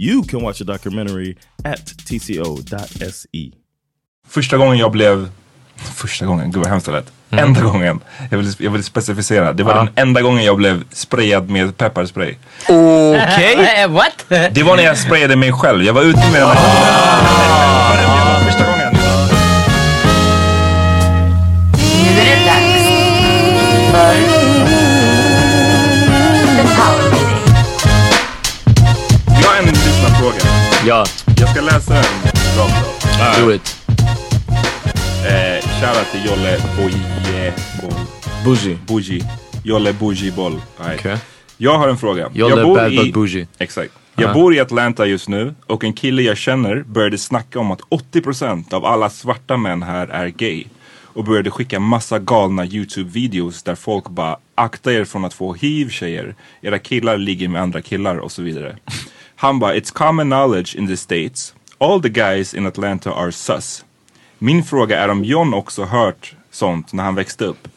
You can watch the documentary at tco.se. Första gången jag blev... Första gången? Gud vad hemskt det lät. Mm. Enda gången. Jag vill, jag vill specificera. Det var ja. den enda gången jag blev sprayad med pepparspray. Okej. Okay. What? Det var när jag sprayade mig själv. Jag var ute med den här. Första gången. Nu är det dags för Ja. Jag ska läsa den rakt av. Do it. Eh, shoutout till Jolle Bojeboll. Bougie. Bougie. Jolle Bougieboll. Right. Okay. Jag har en fråga. Jolle jag bor bad i, bougie. Exakt. Jag bor i Atlanta just nu och en kille jag känner började snacka om att 80% av alla svarta män här är gay. Och började skicka massa galna YouTube-videos där folk bara akta er från att få hiv tjejer. Era killar ligger med andra killar och så vidare. Han bara, it's common knowledge in the states. All the guys in Atlanta are sus. Min fråga är om John också hört sånt när han växte upp.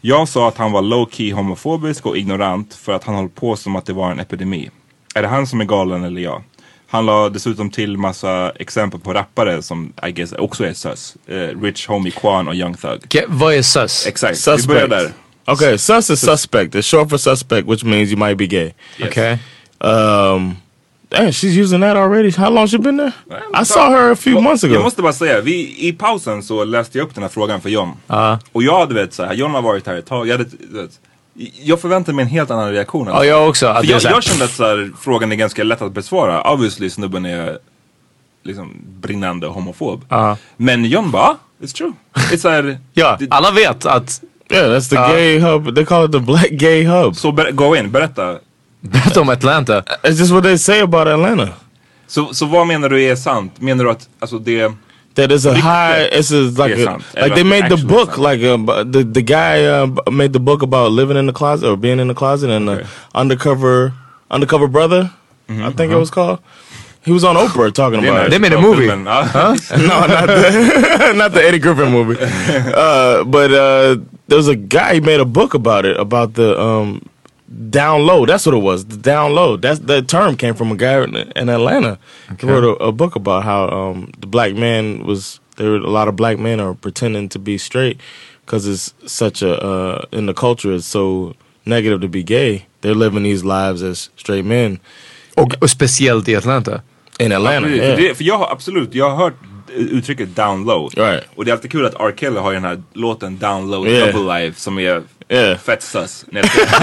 Jag sa att han var low key homofobisk och ignorant för att han höll på som att det var en epidemi. Är det han som är galen eller jag? Han la dessutom till massa exempel på rappare som I guess också är sus. Uh, Rich Homie Quan och Young Thug. Okay, vad är sus? Exakt, suspect. vi börjar där. Okay, sus is suspect. It's short for suspect which means you might be gay. Yes. Okay. Um, Damn, she's using that already. How long she been there? I saw her a few months ago. Jag måste bara säga, vi, i pausen så läste jag upp den här frågan för John. Uh. Och jag, du vet såhär, John har varit här ett tag. Jag, hade, vet, jag förväntade mig en helt annan reaktion. Ja, jag också. För jag, jag kände att så frågan är ganska lätt att besvara. Obviously snubben är liksom brinnande homofob. Uh. Men John bara, it's true. It's såhär, ja, alla vet att Yeah, that's the uh, gay hub. They call it the black gay hub. Så so, gå in, berätta. Berätta om Atlanta. It's just what they say about Atlanta. Så, så vad menar du är sant? Menar du att alltså det... That is a high. It's a, like a, like they made the book like uh, the the guy uh, made the book about living in the closet or being in the closet and Okay. uh, undercover undercover brother. I think it was called. He was on Oprah talking about it. They made a movie. Ja. no, not the not the Eddie Griffin movie. Uh, but uh, there's a guy he made a book about it about the um, down low. That's what it was. The down low. That's the term came from a guy in, in Atlanta. He wrote a, a book about how um, the black man was. There were a lot of black men are pretending to be straight because it's such a uh, in the culture. It's so negative to be gay. They're living these lives as straight men Och, och speciellt i Atlanta. in Atlanta. Precis, yeah. för, det, för jag har absolut, jag har hört uttrycket down low. Right. Och det är alltid kul att R. Kelly har ju den här låten Down Low Yeah. Double Life som är Yeah. fett sus. Nej,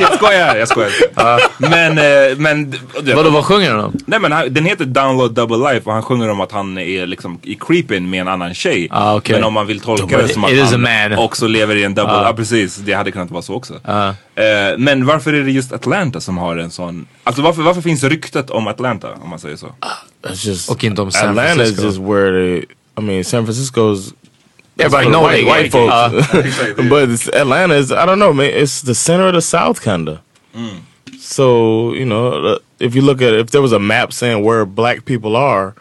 jag skojar. Jag skojar, jag skojar. Men, eh, men... Vadå, vad sjunger han om? Nej men han, den heter Download Double Life och han sjunger om att han är liksom i creeping med en annan tjej. Ah, okej. Men om man vill tolka det som att han man. också lever i en double, ja precis, det hade kunnat vara så också. Eh, men varför är det just Atlanta som har en sån, alltså varför, varför finns ryktet om Atlanta om man säger så? Just Och inte om San Atlanta is Francisco. just where they. I mean, San Francisco's Everybody for know white, it. white folks, Exakt. but Atlanta is. I don't know, man. It's the center of the South, kinda. So you know, uh, if you look at it, if there was a map saying where black people are,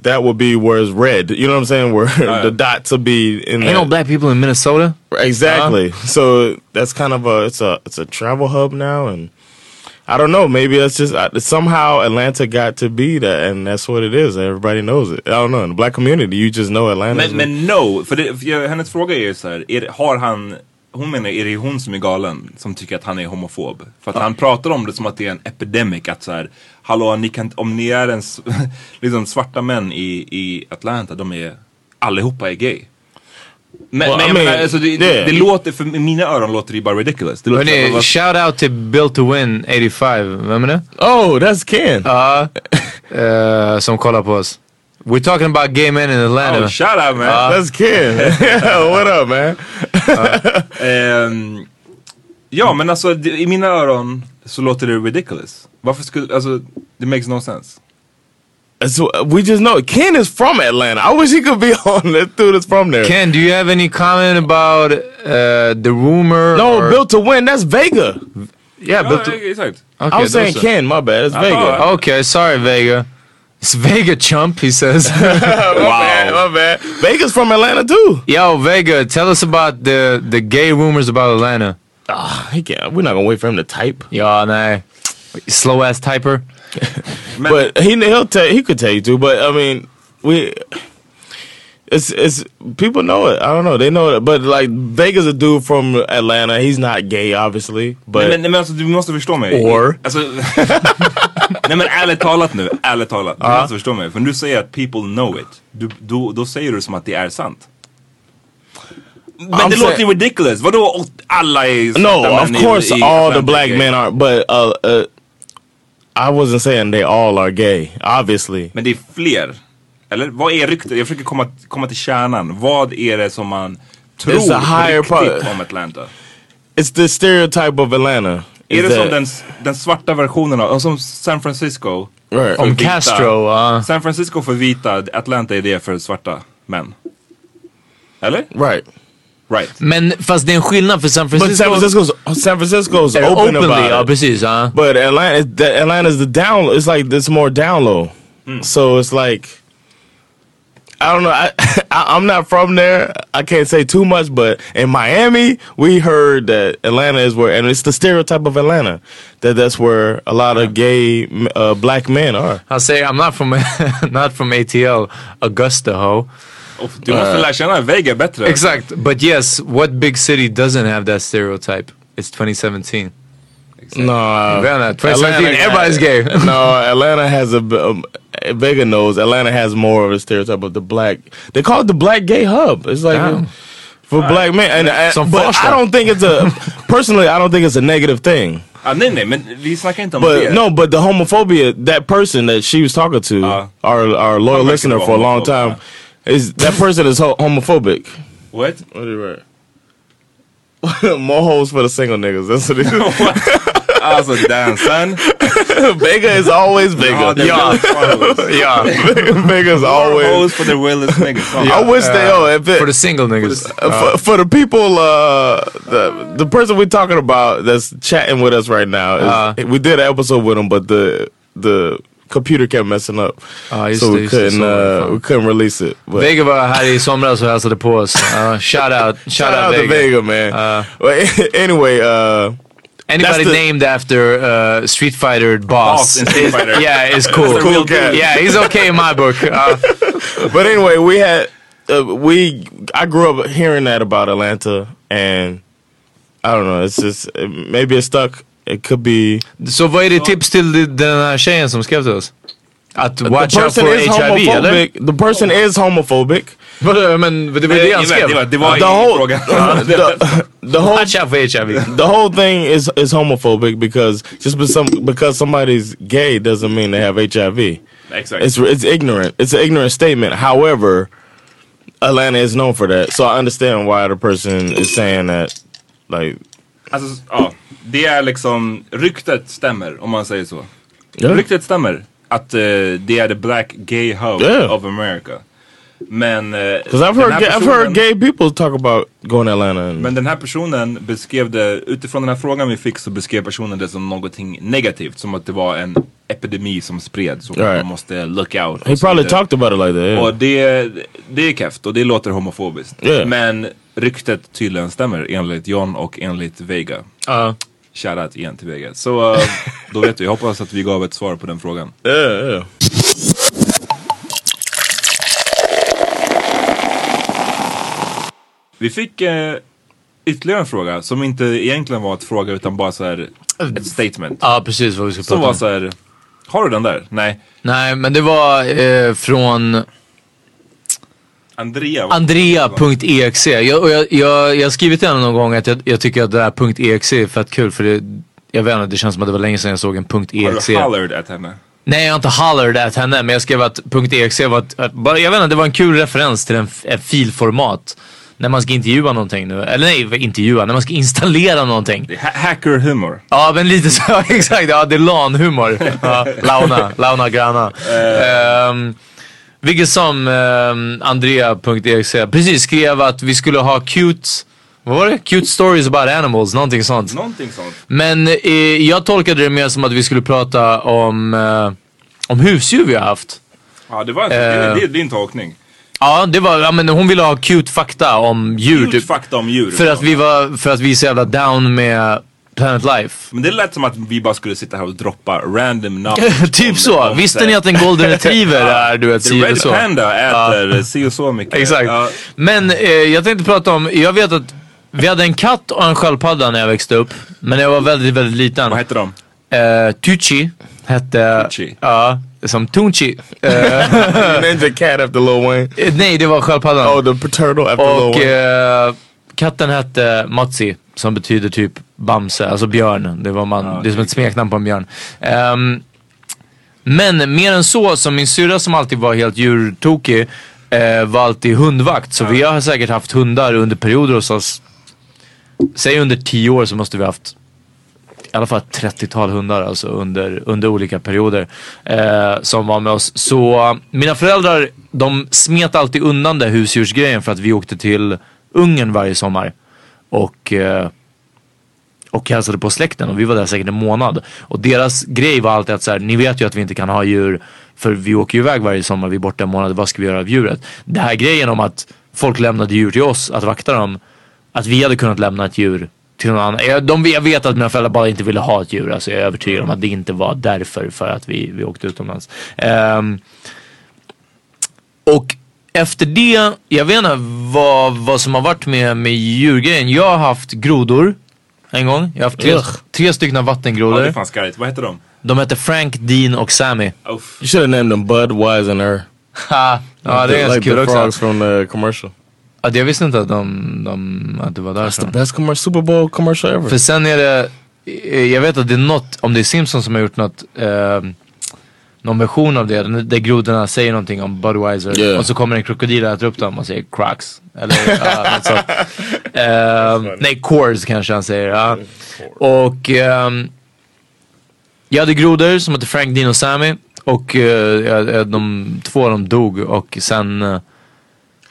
that would be where it's red. You know what I'm saying? Where the dots would be in. Ain't no black people in Minnesota? Exactly. So that's kind of a it's a it's a travel hub now, and I don't know. Maybe that's just uh, somehow Atlanta got to be that, and that's what it is. Everybody knows it. I don't know in the black community, you just know Atlanta. Men, men no, för, det, för hennes fråga är ju så här, är, har han, hon menar är det hon som är galen som tycker att han är homofob? För att han pratar om det som att det är en epidemic, att så här, hallå ni kan, om ni är en, liksom svarta män i, i Atlanta, de är, allihopa är gay. Men, Well, men I mean, menar, alltså, det, yeah. det låter, för mina öron låter det bara ridiculous. Det låter Hörni, shout out till Built to Win 85. Vem är det? oh, that's Ken. Ja, eh, som kollar på oss. We're talking about gay men in Atlanta. Oh, shout out man! that's Ken. what up, man? Ehm, ja men alltså det, i mina öron så låter det ridiculous. Varför skulle, alltså det makes no sense. So uh, we just know Ken is from Atlanta. I wish he could be on. That dude is from there. Ken, do you have any comment about uh, the rumor? no, or- built to win. That's Vega. Yeah, Ja, built to... exakt. Okay, I was saying those- Ken. My bad. It's Vega. thought- Okay, sorry Vega. It's Vega chump, he says. my bad. My bad. Vega's from Atlanta too. Yo, Vega, tell us about the, the gay rumors about Atlanta. Oh, He can't. We're not gonna wait for him to type. Ja, nej. Slow ass typer. But he he'll tell he could tell you too. But I mean, we it's it's people know it. I don't know. They know it. But like Vega's a dude from Atlanta. He's not gay, obviously. But men, men alltså du måste förstå mig. Or? Alltså, nej men ärligt talat nu, ärligt talat. Du måste förstå mig. För när du säger att people know it, du, då, då säger du som att det är sant. Men I'm det låter ju ridiculous. Vadå alla är no, of course all the black gay. men aren't. But uh, uh, I wasn't saying they all are gay. Obviously, Men det är fler. Eller vad är ryktet? Jag försöker komma, komma till kärnan. Vad är det som man tror It's a higher riktigt part. om Atlanta? it's the stereotype of Atlanta. Är is det som den, den svarta versionen av, som San Francisco? Right. Om vita- Castro, ja. San Francisco för vita, Atlanta är det för svarta män. Eller? Right. Right. Men fast det är en skillnad för San But Francisco. San Francisco's San Francisco's open openly, about ja it. precis. Ja. But Atlanta, the, Atlanta's the down. It's like it's more down low. So it's like I don't know. I, I I'm not from there. I can't say too much. But in Miami, we heard that Atlanta is where, and it's the stereotype of Atlanta that that's where a lot of gay uh, black men are. Han say I'm not from, not from ATL, Augusta ho. Och du måste lära känna Vega bättre. Exact. But yes, what big city doesn't have that stereotype? It's 2017. No, uh, Atlanta, 2017, everybody's gay. no, Atlanta has a um, Vega knows Atlanta has more of a stereotype of the black. They call it the black gay hub. It's like Damn. for black men, and, and Some but I don't think it's a personally. I don't think it's a negative thing. Ah, nej nej, men vi snackar inte om But det. no, but the homophobia that person that she was talking to, Uh, our our loyal listener for a long time, homophobic, is that person is ho- homophobic. What? What are you right? More hoes for the single niggas. That's what it is. Alltså damn son. Vega is always bigger. Vega. det är Ja. ja. Vega's always. Hoes for the realest niggas. I wish they, oh, if it, For the single niggas. Uh, for, for the people, uh, the the person we're talking about that's chatting with us right now, is, we did an episode with him, but the the computer kept messing up, Ja, just so det, we just couldn't det, uh, we couldn't release it. But Vega var här i somras och hälsade på oss. Uh, shout out. Shout, shout out to Vega, man. Uh, Well, anyway, uh, Anybody the- named after uh, Street Fighter boss, Boss in Street Fighter. yeah, is cool. That's a real cat. Yeah, he's okay in my book. Uh, but anyway, we had uh, we I grew up hearing that about Atlanta, and I don't know. It's just it, maybe it's stuck. It could be så vad är det tips till den här tjejen som skrev till oss? Att watch the out person for is HIV eller? homophobic. The person is homophobic. Vadå, Men det var det han skrev. det var The ingen whole fråga. the, the whole Watch out for HIV. the whole thing is is homophobic because just because somebody's gay doesn't mean they have HIV. Exakt. It's it's ignorant. It's an ignorant statement. However, Atlanta is known for that, so I understand why the person is saying that. Like, Alltså, ja. Det är liksom, ryktet stämmer om man säger så. Yeah. Ryktet stämmer. Att eh, det är the black gay hub Yeah. of America. Men... because I've heard ga- I've personen- heard gay people talk about going to Atlanta. And, Men den här personen beskrev det, utifrån den här frågan vi fick så beskrev personen det som någonting negativt. Som att det var en epidemi som spreds och Right. man måste look out. he probably vidare. talked about it like that. Yeah. Och det, det är keft och det låter homofobiskt. Yeah. Men ryktet tydligen stämmer enligt John och enligt Vega. Ja. Shoutout igen till Vega. Så eh, då vet vi, jag hoppas att vi gav ett svar på den frågan. yeah, yeah. Vi fick eh, ytterligare en fråga som inte egentligen var ett fråga utan bara så här ett statement. ja, precis vad vi ska Som prata var om. så här, har du den där? Nej. Nej, men det var eh, från Andrea. Andrea.exe. Jag, och jag, jag, jag har skrivit till henne någon gång att jag, jag tycker att det här .exe är fett kul för det, jag vet inte, det känns som att det var länge sedan jag såg en Har .exe. du hollered at henne? Nej, jag har inte hollered at henne, men jag skrev att .exe var ett, jag vet inte, det var en kul referens till en, en filformat. När man ska intervjua någonting nu, eller nej, intervjua, när man ska installera någonting. Det ha- hacker humor. Ja men lite så, exakt. Ja det är LAN-humor. Ja, launa, launa grana. Um, vilket som um, Andrea.exe precis skrev att vi skulle ha cute, vad var det? Cute stories about animals, någonting sånt. Någonting sånt. Men eh, jag tolkade det mer som att vi skulle prata om, eh, om husdjur vi har haft. Ja, det var en, det, Eh. det är din tolkning. Ja, det var, ja men hon ville ha cute fakta om djur. Cute typ. fakta om djur. För att vi var, för att vi är så jävla down med Planet Life. Men det lät som att vi bara skulle sitta här och droppa random om- typ så. Visste ni att en golden retriever är du vet si Red så? Panda äter si och så mycket. Exakt. Ja. Men eh, jag tänkte prata om, jag vet att vi hade en katt och en sköldpadda när jag växte upp. Men jag var väldigt, väldigt liten. Vad hette de? Eh, Tucci hette... Tucci. Ja, som Tunchi. Eh, Ninja cat after Lil Wayne. eh, nej, det var sköldpaddan. Oh, the turtle after Lil och Wayne. eh, katten hette Matsi. Som betyder typ Bamse, alltså björn. Det, var man, det är som ett smeknamn på en björn. Ehm, men mer än så, som min syrra som alltid var helt djurtokig eh, var alltid hundvakt. Så vi har säkert haft hundar under perioder hos oss. Säg under tio år så måste vi haft i alla fall ett 30-tal hundar alltså under, under olika perioder eh, som var med oss. Så mina föräldrar de smet alltid undan det husdjursgrejen för att vi åkte till Ungern varje sommar. Och, eh, och hälsade på släkten och vi var där säkert en månad. Och deras grej var alltid att så här, ni vet ju att vi inte kan ha djur för vi åker ju iväg varje sommar, vi är borta en månad, vad ska vi göra av djuret? Det här grejen om att folk lämnade djur till oss att vakta dem, att vi hade kunnat lämna ett djur till någon annan. Jag, de, jag vet att mina föräldrar bara inte ville ha ett djur, alltså jag är övertygad om att det inte var därför för att vi, vi åkte utomlands. Ehm, och efter det, jag vet inte vad, vad som har varit med, med djurgrejen. Jag har haft grodor en gång. Jag har haft tre, Ugh. tre stycken Ja, vattengrodor. det är fan skarrigt. Vad heter de? De heter Frank, Dean och Sammy. Uff. You should have named them Bud, Wise, and Her. Ha, ja, det är ganska like kul the också. frogs from the commercial. Ja, jag visste inte att, de, de, att det var That's the därifrån. best commer- Super Bowl commercial ever. För sen är det, eh, jag vet att det är något, om det är Simpsons som har gjort något, eh, någon version av det, där grodorna säger någonting om Budweiser Yeah. och så kommer en krokodil och äter upp dem och säger Crocs. Eller ja, något sånt. Eh, nej, Coors kanske han säger. Ja. Och ehm, Jag hade grodor som hette Frank, Dean och Sammy. Och eh, jag- de, två av dem dog och sen... eh,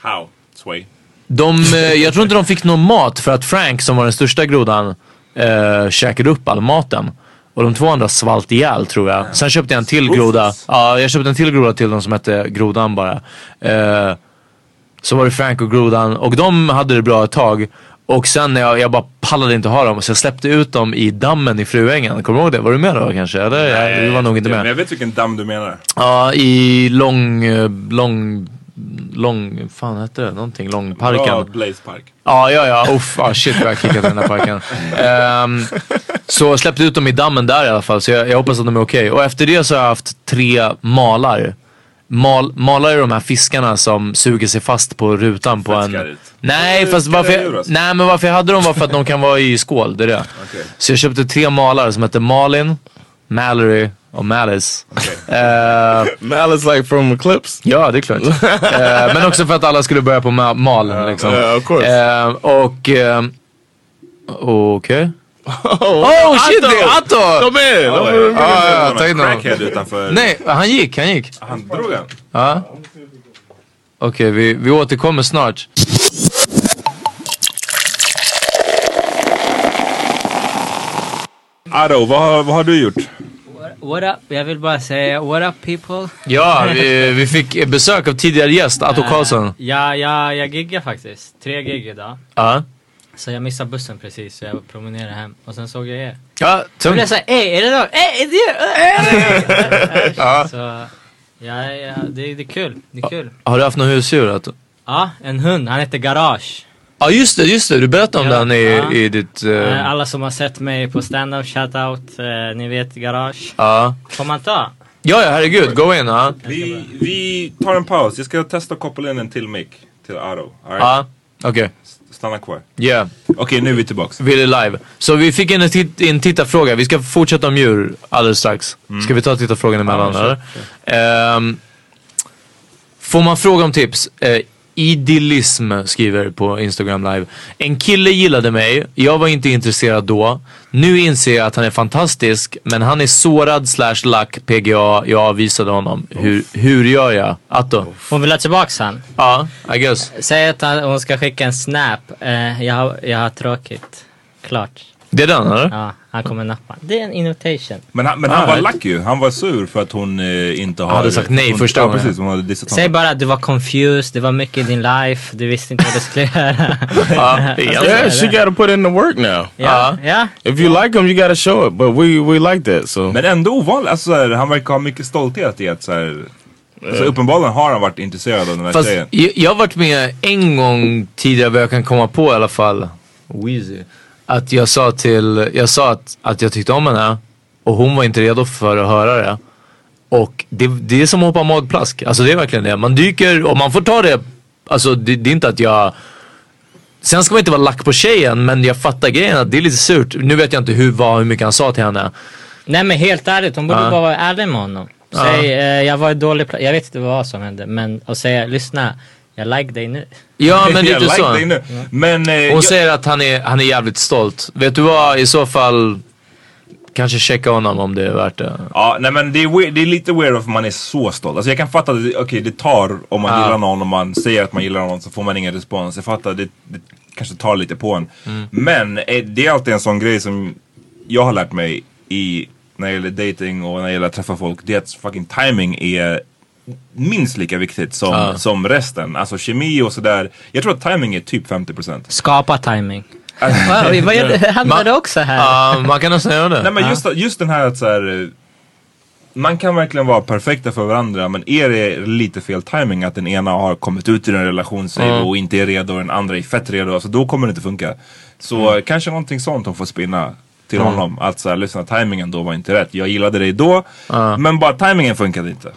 How? Sway. De, eh, jag tror inte de fick någon mat för att Frank som var den största grodan eh, käkade upp all maten. Och de två andra svalt ihjäl tror jag. Sen köpte jag en till groda. Ja, jag köpte en till groda till dem som hette Grodan bara. Eh, så var det Frank och grodan och de hade det bra ett tag. Och sen när jag, jag bara pallade inte ha dem så jag släppte ut dem i dammen i Fruängen. Kommer du ihåg det? Var du med då kanske? Eller? jag, du var nog inte Men med. jag vet vilken damm du menar. Ja, i lång, eh, lång, lång, fan hette det? Någonting, Bra långparken. Blaze Park. Ja, ja, ja. Uff, ah, shit vad jag kickat i den här parken. Ehm, så jag släppte ut dem i dammen där i alla fall. Så jag, jag hoppas att de är okej. Och efter det så har jag haft tre malar. Mal, malar är de här fiskarna som suger sig fast på rutan på en... Nej, fast varför jag, nej, men varför jag hade dem var för att de kan vara i skål. Det är det. Okej. Så jag köpte tre malar som heter Malin, Mallory och Malice. Eh, Malice like from Eclipse. Ja, det är klart. Eh, men också för att alla skulle börja på ma- mal. Liksom. Yeah, of course. Eh, och... Okej. Oh, Oh shit, det är Atto! Kom in! Honom. Crackhead utanför. Nej, han gick, han gick. Han drog en. Ja. Okej, vi, vi återkommer snart. Aro, vad, vad har du gjort? What up? Jag vill bara säga what up people. Ja, vi, vi fick besök av tidigare gäst, Atto Karlsson. Ja, ja, jag giggar faktiskt. Tre gig idag. Ja. Så jag missade bussen precis så jag promenerade hem. Och sen såg jag er. Ja, blev tungt. jag såhär, ey är det då? Ey är det Ja. Så ja, ja det, det är kul. Det är kul. Har du haft något husdjur? Ja, en hund. Han heter Garage. Ja just det, just det. Du berättade om Ja, den i, ja. i ditt... Eh, Alla som har sett mig på stand-up, shoutout. Uh, ni vet Garage. Ja. Får man ta? Ja, ja herregud. Gå in. Ja. Vi, vi tar en paus. Jag ska testa att koppla in en till mic till Aro. Right? Ja, okej. Stanna kvar. Yeah. Okej, nu är vi tillbaks. Vi är live. Så vi fick in en, tit- en tittarfråga. Vi ska fortsätta om djur alldeles strax. Ska vi ta tittarfrågan emellan Ja, eller? Ehm, får man fråga om tips? Uh, Idyllism skriver på Instagram live. En kille gillade mig. Jag var inte intresserad då. Nu inser jag att han är fantastisk. Men han är sårad slash lack PGA. Jag avvisade honom. Hur, hur gör jag? Atto? Hon vill ha tillbaks han. Ja, I guess. Säg att han- hon ska skicka en snap. Eh, jag, har, jag har tråkigt. Klart. Det är den eller? Ja, han kommer nappa. Det är en invitation. Men han, men han All var lack ju. Han var sur för att hon eh, inte har... hade sagt nej hon, första ja, gången. precis. Hon hade dissat Säg honom. bara att du var confused, det var mycket i din life, du visste inte vad du skulle göra. Ja, Yeah, she got to put in the work now. ja, ja. If you like him, you got to show it. But we we like that. So Men ändå ovanligt. Alltså, så här, han verkar ha mycket stolthet i att så här, alltså, uppenbarligen har han varit intresserad av den här Fast tjejen. jag, jag har varit med en gång tidigare vad jag kan komma på i alla fall. Wheezy. Att jag sa till, jag sa att, att jag tyckte om henne och hon var inte redo för att höra det. Och det, det är som att hoppa magplask. Alltså det är verkligen det. Man dyker och man får ta det. Alltså det, det är inte att jag Sen ska man inte vara lack på tjejen men jag fattar grejen att det är lite surt. Nu vet jag inte hur, vad, hur mycket han sa till henne. Nej men helt ärligt, hon borde Ja. bara vara ärlig med honom. Säg, eh, jag var dålig jag vet inte vad som hände, men och säga, lyssna, jag like dig nu. Ja men jag lite like så. nu. Men... Eh, Hon jag, säger att han är, han är jävligt stolt. Vet du vad, i så fall kanske checka honom om det är värt det. Ja, nej men det är, weird, det är lite weird om man är så stolt. Alltså jag kan fatta att det, okay, det tar om man Ja. gillar någon och man säger att man gillar någon så får man ingen respons. Jag fattar, det, det kanske tar lite på en. Mm. Men eh, det är alltid en sån grej som jag har lärt mig i när det gäller dating och när det gäller att träffa folk. Det är att fucking timing är minst lika viktigt som, Ja. som resten. Alltså kemi och sådär. Jag tror att timing är typ 50%. Skapa timing. Wow, vad Man- det också här? Ja, man kan nästan göra det. Nej men just, just den här att så här, eh, Man kan verkligen vara perfekta för varandra men är det lite fel timing att den ena har kommit ut ur en relation säger vi, och inte är redo och den andra är fett redo. Alltså då kommer det inte funka. Så eh, kanske någonting sånt hon får spinna till honom. Att såhär, lyssna timingen då var inte rätt. Jag gillade dig då men bara timingen funkade inte.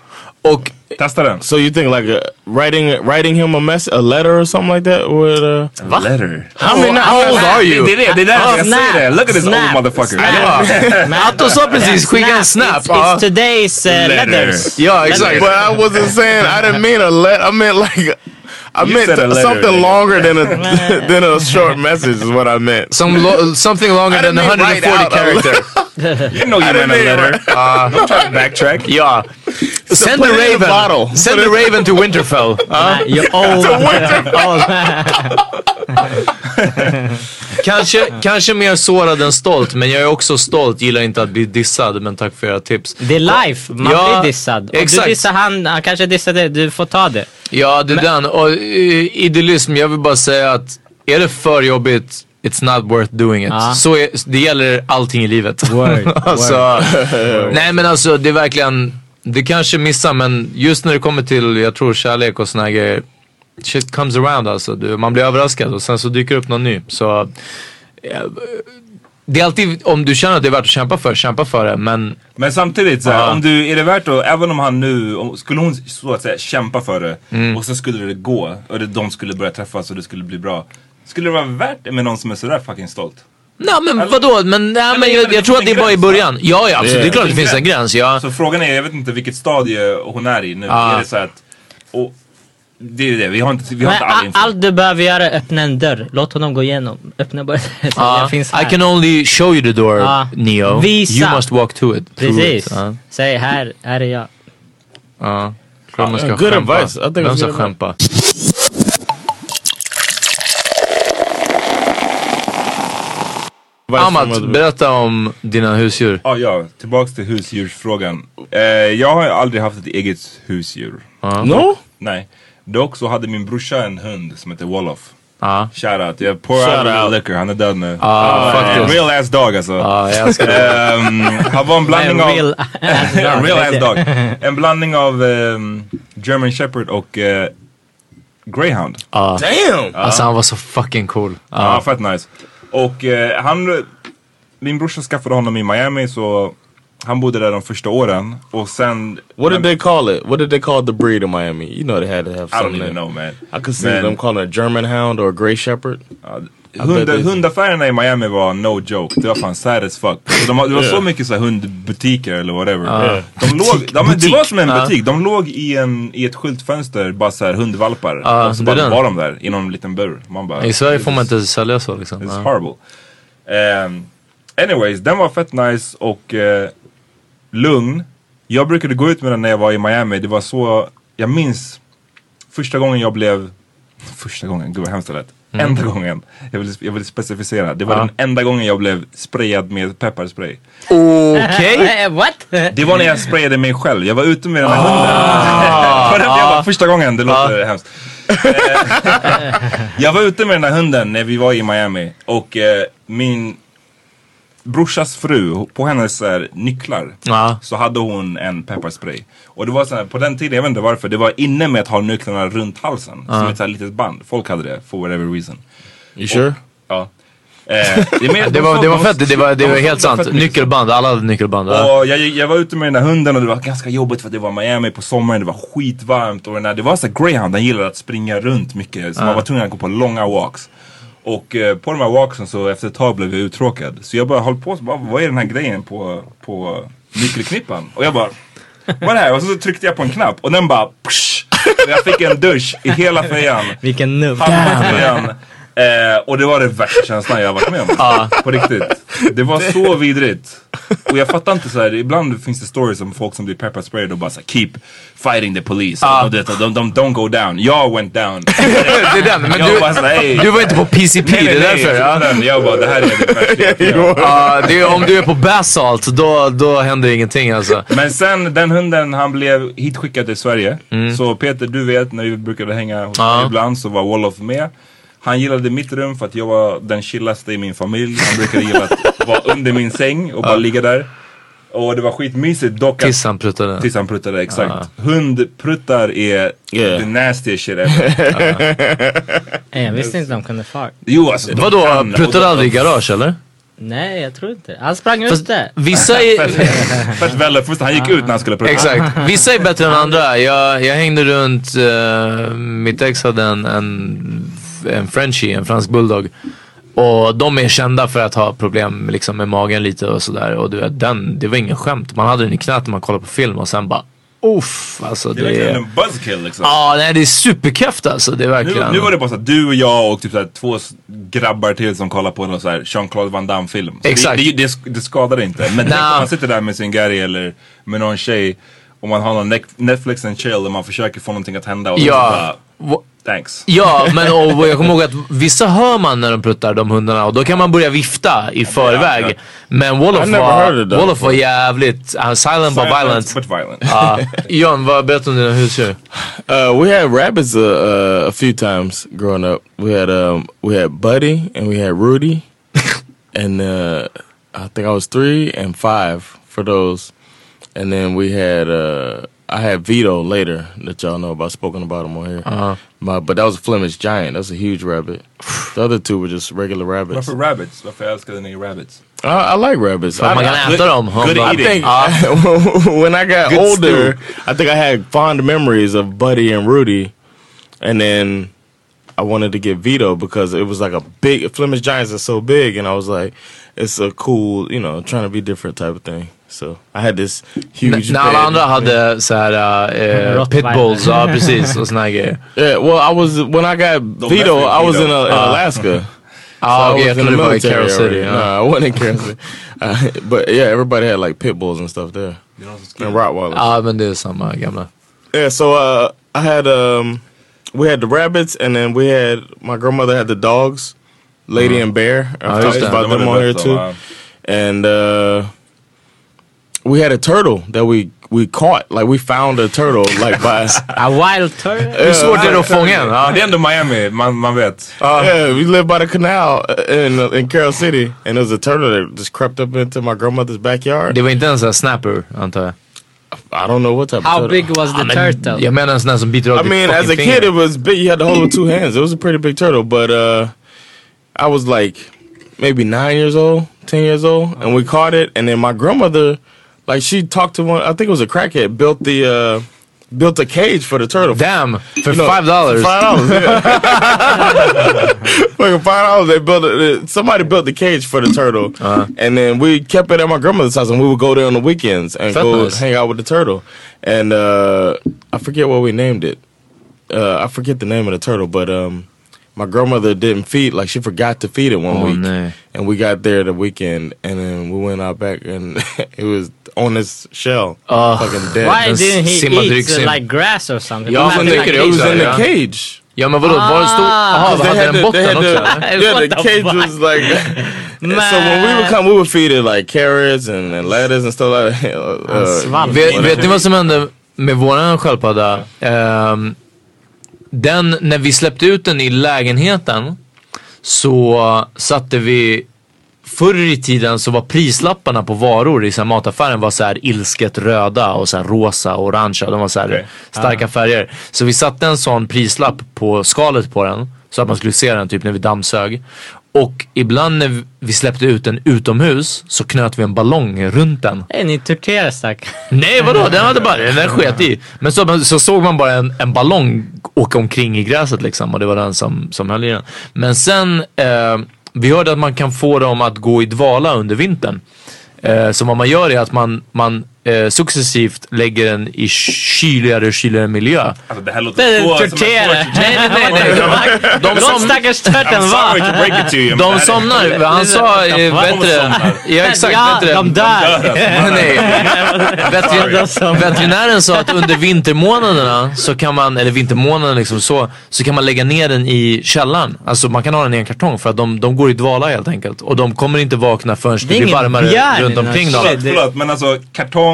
Och Testa den. so you think like uh, writing writing him a mess a letter or something like that would uh, Letter. I mean, how I- old are you? Det är det, det är därför jag Snap. säger det. Look at this Snap. old motherfucker. Atto sa precis, skicka en snap. It's, it's today's uh, Letter. letters. Ja, exakt. But I wasn't saying I didn't mean a let. I meant like I You meant said a letter. something longer than a than a short message is what I meant. Some lo- something longer than didn't mean write 140 out a character. You know you meant a letter. Don't try to backtrack. Ja. Send the Raven. bottle. Send the Raven to Winterfell. Ja. Nej, old. old. Kanske, kanske mer sårad än stolt, men jag är också stolt. Gillar inte att bli dissad, men tack för era tips. Det är life, man Ja, blir dissad. Om exakt. du dissar han, han kanske dissar dig, du får ta det. Ja, det är den. Och uh, idealism, jag vill bara säga att är det för jobbigt, it's not worth doing it. Ja. Så är, det gäller allting i livet. Word, alltså, nej men alltså det är verkligen, det kanske missar men just när det kommer till, jag tror kärlek och såna här grejer. Shit comes around alltså. Du, man blir överraskad och sen så dyker det upp någon ny. Så eh, det är alltid, om du känner att det är värt att kämpa för, kämpa för det. Men Men samtidigt, såhär, Ja. om du, är det värt att, även om han nu, om, skulle hon så att säga kämpa för det Mm. och så skulle det gå och det, de skulle börja träffas och det skulle bli bra. Skulle det vara värt det med någon som är sådär fucking stolt? Nej men vadå, men, nej, men men jag, det jag tror att finns det är bara i början. Ja ja absolut, det är klart Det det finns en gräns. Ja. Så frågan är, jag vet inte vilket stadie hon är i nu. Är det så att, och, det är det, vi har inte, vi har Men inte all info. allt du behöver göra är öppna en dörr. Låt honom gå igenom. Öppna bara. Ja, jag finns här. I can only show you the door, Ja. Neo. Visa. You must walk to it. Precis. It. Ja. Säg här, här är jag. Ja. Klart man ska good skämpa. Vem ska skämpa? Amat, berätta om dina husdjur. Ja, ja, tillbaks till husdjursfrågan. Eh, jag har aldrig haft ett eget husdjur. No? Nej. Dock så hade min brorsa en hund som heter Wolof. Ja. Shoutout, jag pour Shout out out. liquor, han är död nu. Ah, faktiskt. real ass dog alltså. Det. Ehm, han var en blandning av... real ass dog. real ass dog. En blandning av ehm, German Shepherd och eh, Greyhound. Ja. Damn! Alltså han var så fucking cool. Ja, Ja. fett nice. Och eh, han, min brorsa skaffade honom i Miami så han bodde där de första åren. Och sen... What did they call it? What did they call the breed in Miami? You know they had to have I don't something. even know man. I could see Men- them calling a German hound or a gray shepherd. Ja, bet Hund, det- hundaffärerna i Miami var no joke. Det var fan sad as fuck. Så de, det var så mycket så här hundbutiker eller whatever. De låg, men det var som en butik. De låg i, en, i ett skyltfönster, bara så här hundvalpar. Ja, och så bara var de där i någon liten bur. Man bara, I Sverige får man "This inte sälja så liksom. It's Ja. horrible. Um, anyways, den var fett nice och eh, lugn. Jag brukade gå ut med den när jag var i Miami. Det var så, jag minns första gången jag blev, första gången, gud vad hemskt det lät. Enda gången, jag vill, jag vill specificera. Det var Mm. Ja. den enda gången jag blev sprayad med pepparspray. Okej. Eh, What? Det var när jag sprayade mig själv. Jag var ute med den här hunden. För det jag var första gången, det låter hemskt. Eh, jag var ute med den här hunden när vi var i Miami och eh, min brorsas fru, på hennes här, nycklar Ja. så hade hon en pepparspray. Och det var så här, på den tiden, jag vet inte varför, det var inne med att ha nycklarna runt halsen. Som ett så här litet band. Folk hade det, for whatever reason. You sure? Ja. Eh, det, mer- Det var, det var fett, det var, det var helt sant. Nyckelband, alla hade nyckelband. Ja. Och jag, jag var ute med den där hunden och det var ganska jobbigt för att det var Miami på sommaren, det var skitvarmt och den där, det var så här greyhound, den gillade att springa runt mycket så man var tvungen att gå på långa walks. Och eh, på de här walksen så efter ett tag blev jag uttråkad. Så jag bara höll på, så bara, vad är den här grejen på, på nyckelknippan? Och jag bara, vad är det här? Och så tryckte jag på en knapp och den bara, psh, och jag fick en dusch i hela fejan. Vilken nubb. Halva fejan. Eh, och det var det värsta känslan jag varit med om. På riktigt. Det var så vidrigt. Och jag fattar inte så här, ibland finns det stories om folk som blir pepparsprayed och bara såhär keep fighting the police. Och det, de, de, don't go down. Jag went down. Det är den, men Jag du, bara såhär, hey. du var inte på PCP, Nej, det är nej, därför. nej, Ja. den. Jag bara, det här är det. Ja, det är, om du är på basalt, då, då händer ingenting alltså. Men sen den hunden han blev hitskickad till Sverige. Så Peter du vet när vi brukade hänga hos mig ibland så var Wolof med. Han gillade mitt rum för att jag var den chillaste i min familj. Han brukade gilla att vara under min säng och bara ligga där. Och det var skitmysigt dock att... Tills han pruttade. Tills han pruttade, exakt. Hundpruttar är Yeah. the nastiest shit ever. Eh, Jag visste inte de kunde fart. Jo alltså. de Vadå, kan- pruttade aldrig i garage eller? Nej, jag tror inte. Han sprang Fast ute. vissa är... Väl, först han gick ut när han skulle prutta. Exakt. Vissa är bättre än andra. Jag, jag hängde runt, eh, mitt ex hade en, en, en Frenchie, en fransk bulldog. Och de är kända för att ha problem liksom, med magen lite och sådär. Och du vet, den, det var ingen skämt. Man hade den i knät när man kollade på film och sen bara Uff, alltså Det är det verkligen är... en buzzkill liksom. Ja, nej det är superkeft alltså. Det är Nu, verkligen... nu var det bara så att du och jag och typ så två grabbar till som kollar på någon så här Jean-Claude Van Damme film. Så Exakt. Det, det, det, det skadar inte. Men Nah. om man sitter där med sin Gary eller med någon tjej och man har någon Netflix and chill och man försöker få någonting att hända och Ja. bara, thanks. Ja, men och jag kommer ihåg att vissa hör man när de pruttar de hundarna och då kan man börja vifta i förväg. ja. Men Wolof var. Wolof var jävligt uh, silent but violent. But violent. Ja. John, vad berätta om dina husdjur? Uh, we had rabbits uh, uh, a few times growing up. We had um, we had Buddy and we had Rudy, and uh, I think I was three and five for those. And then we had uh, I had Vito later that y'all know about. Spoken about him on here. Uh-huh. My, but that was a Flemish giant. That was a huge rabbit. The other two were just regular rabbits. Varför rabbits? Varför älskade ni rabbits? I, I like rabbits. För att man I- kan I- äta dem. good I think when I got Good older, I think I had fond memories of Buddy and Rudy, and then I wanted to get Vito because it was like a big Flemish Giants are so big, and I was like, it's a cool, you know, trying to be different type of thing. So I had this huge. N- när alla bed. andra hade såhär uh, Rottweiler. pitbulls, ja precis och såna här grejer. Yeah, well, I was when I got Vito, I was in, Vito. uh, in Ah. Alaska. Ja I okej, was jag in trodde the det var i military Carol City. already. ja. Nah, I wasn't in Carol City. Uh, but yeah, everybody had like pit bulls and stuff there, and Rottweilers. Ja men det är samma gamla. Yeah, so uh, I had um, we had the rabbits, and then we had my grandmother had the dogs, Lady and Bear. I've Oh, talked about them on here too, and uh, we had a turtle that we we caught. Like we found a turtle, like by A wild turtle? Hur svårt är det att fånga en? Ja, Ja. det är ändå Miami, man, man vet. yeah, we lived by the canal uh, in uh, in Carol City, and there was a turtle that just crept up into my grandmother's backyard. Det var inte en sån här snapper antar jag? I don't know what type of How turtle. big was the turtle? Jag menar en sån här som biter av I mean, as a fucking kid, it was big. You had to hold it with two hands. It was a pretty big turtle, but uh, I was like maybe nine years old, ten years old, and we caught it. And then my grandmother, like, she talked to one. I think it was a crackhead. Built the uh, built a cage for the turtle. Damn! För You know, five dollars. Five dollars. Yeah. Fucking five dollars. They built it. Somebody built the cage for the turtle, Uh-huh. and then we kept it at my grandmother's house, and we would go there on the weekends and go nice. hang out with the turtle. And uh, I forget what we named it. Uh, I forget the name of the turtle, but um, my grandmother didn't feed. Like she forgot to feed it one Oh, week, and we got there the weekend, and then we went out back, and it was on this shell, Oh. fucking dead. Why Den didn't he simmar eat uh, like grass or something? It Ja, was men in det- it was in the cage. Ja men vadå, var det stor? Jaha, Because vad hade den botten också? yeah, the the cage was like. so when we would come, we would feed it like carrots and, and lettuce and stuff like that. Uh. Vet, vet ni vad som hände med våran sköldpadda? Ehm, den, när vi släppte ut den i lägenheten så satte vi Förr i tiden så var prislapparna på varor i så här mataffären var så här ilsket röda och så här rosa och orangea. De var så här Okej. starka färger. Så vi satte en sån prislapp på skalet på den. Så att man skulle se den typ när vi dammsög. Och ibland när vi släppte ut den utomhus så knöt vi en ballong runt den. Hey, ni torterar stack. Nej vadå, den hade bara, den sket i. Men så, så såg man bara en, en ballong åka omkring i gräset liksom och det var den som, som höll i den. Men sen, eh, vi hörde att man kan få dem att gå i dvala under vintern. Eh, så vad man gör är att man, man eh, successivt lägger den i kyligare och kyligare miljö. Alltså det här låter är så som en tortera. torture. Nej, nej, nej. nej. De, de, Låt som, stackars men det de somnar. Han sa, eh, somnar. Ja exakt, Ja, det? de dör. Nej. Veterinären, sa att under vintermånaderna så kan man, eller vintermånaderna liksom så, så kan man lägga ner den i källaren. Alltså man kan ha den i en kartong för att de, de går i dvala helt enkelt. Och de kommer inte vakna förrän det, blir varmare runt omkring dem. förlåt, men alltså kartong,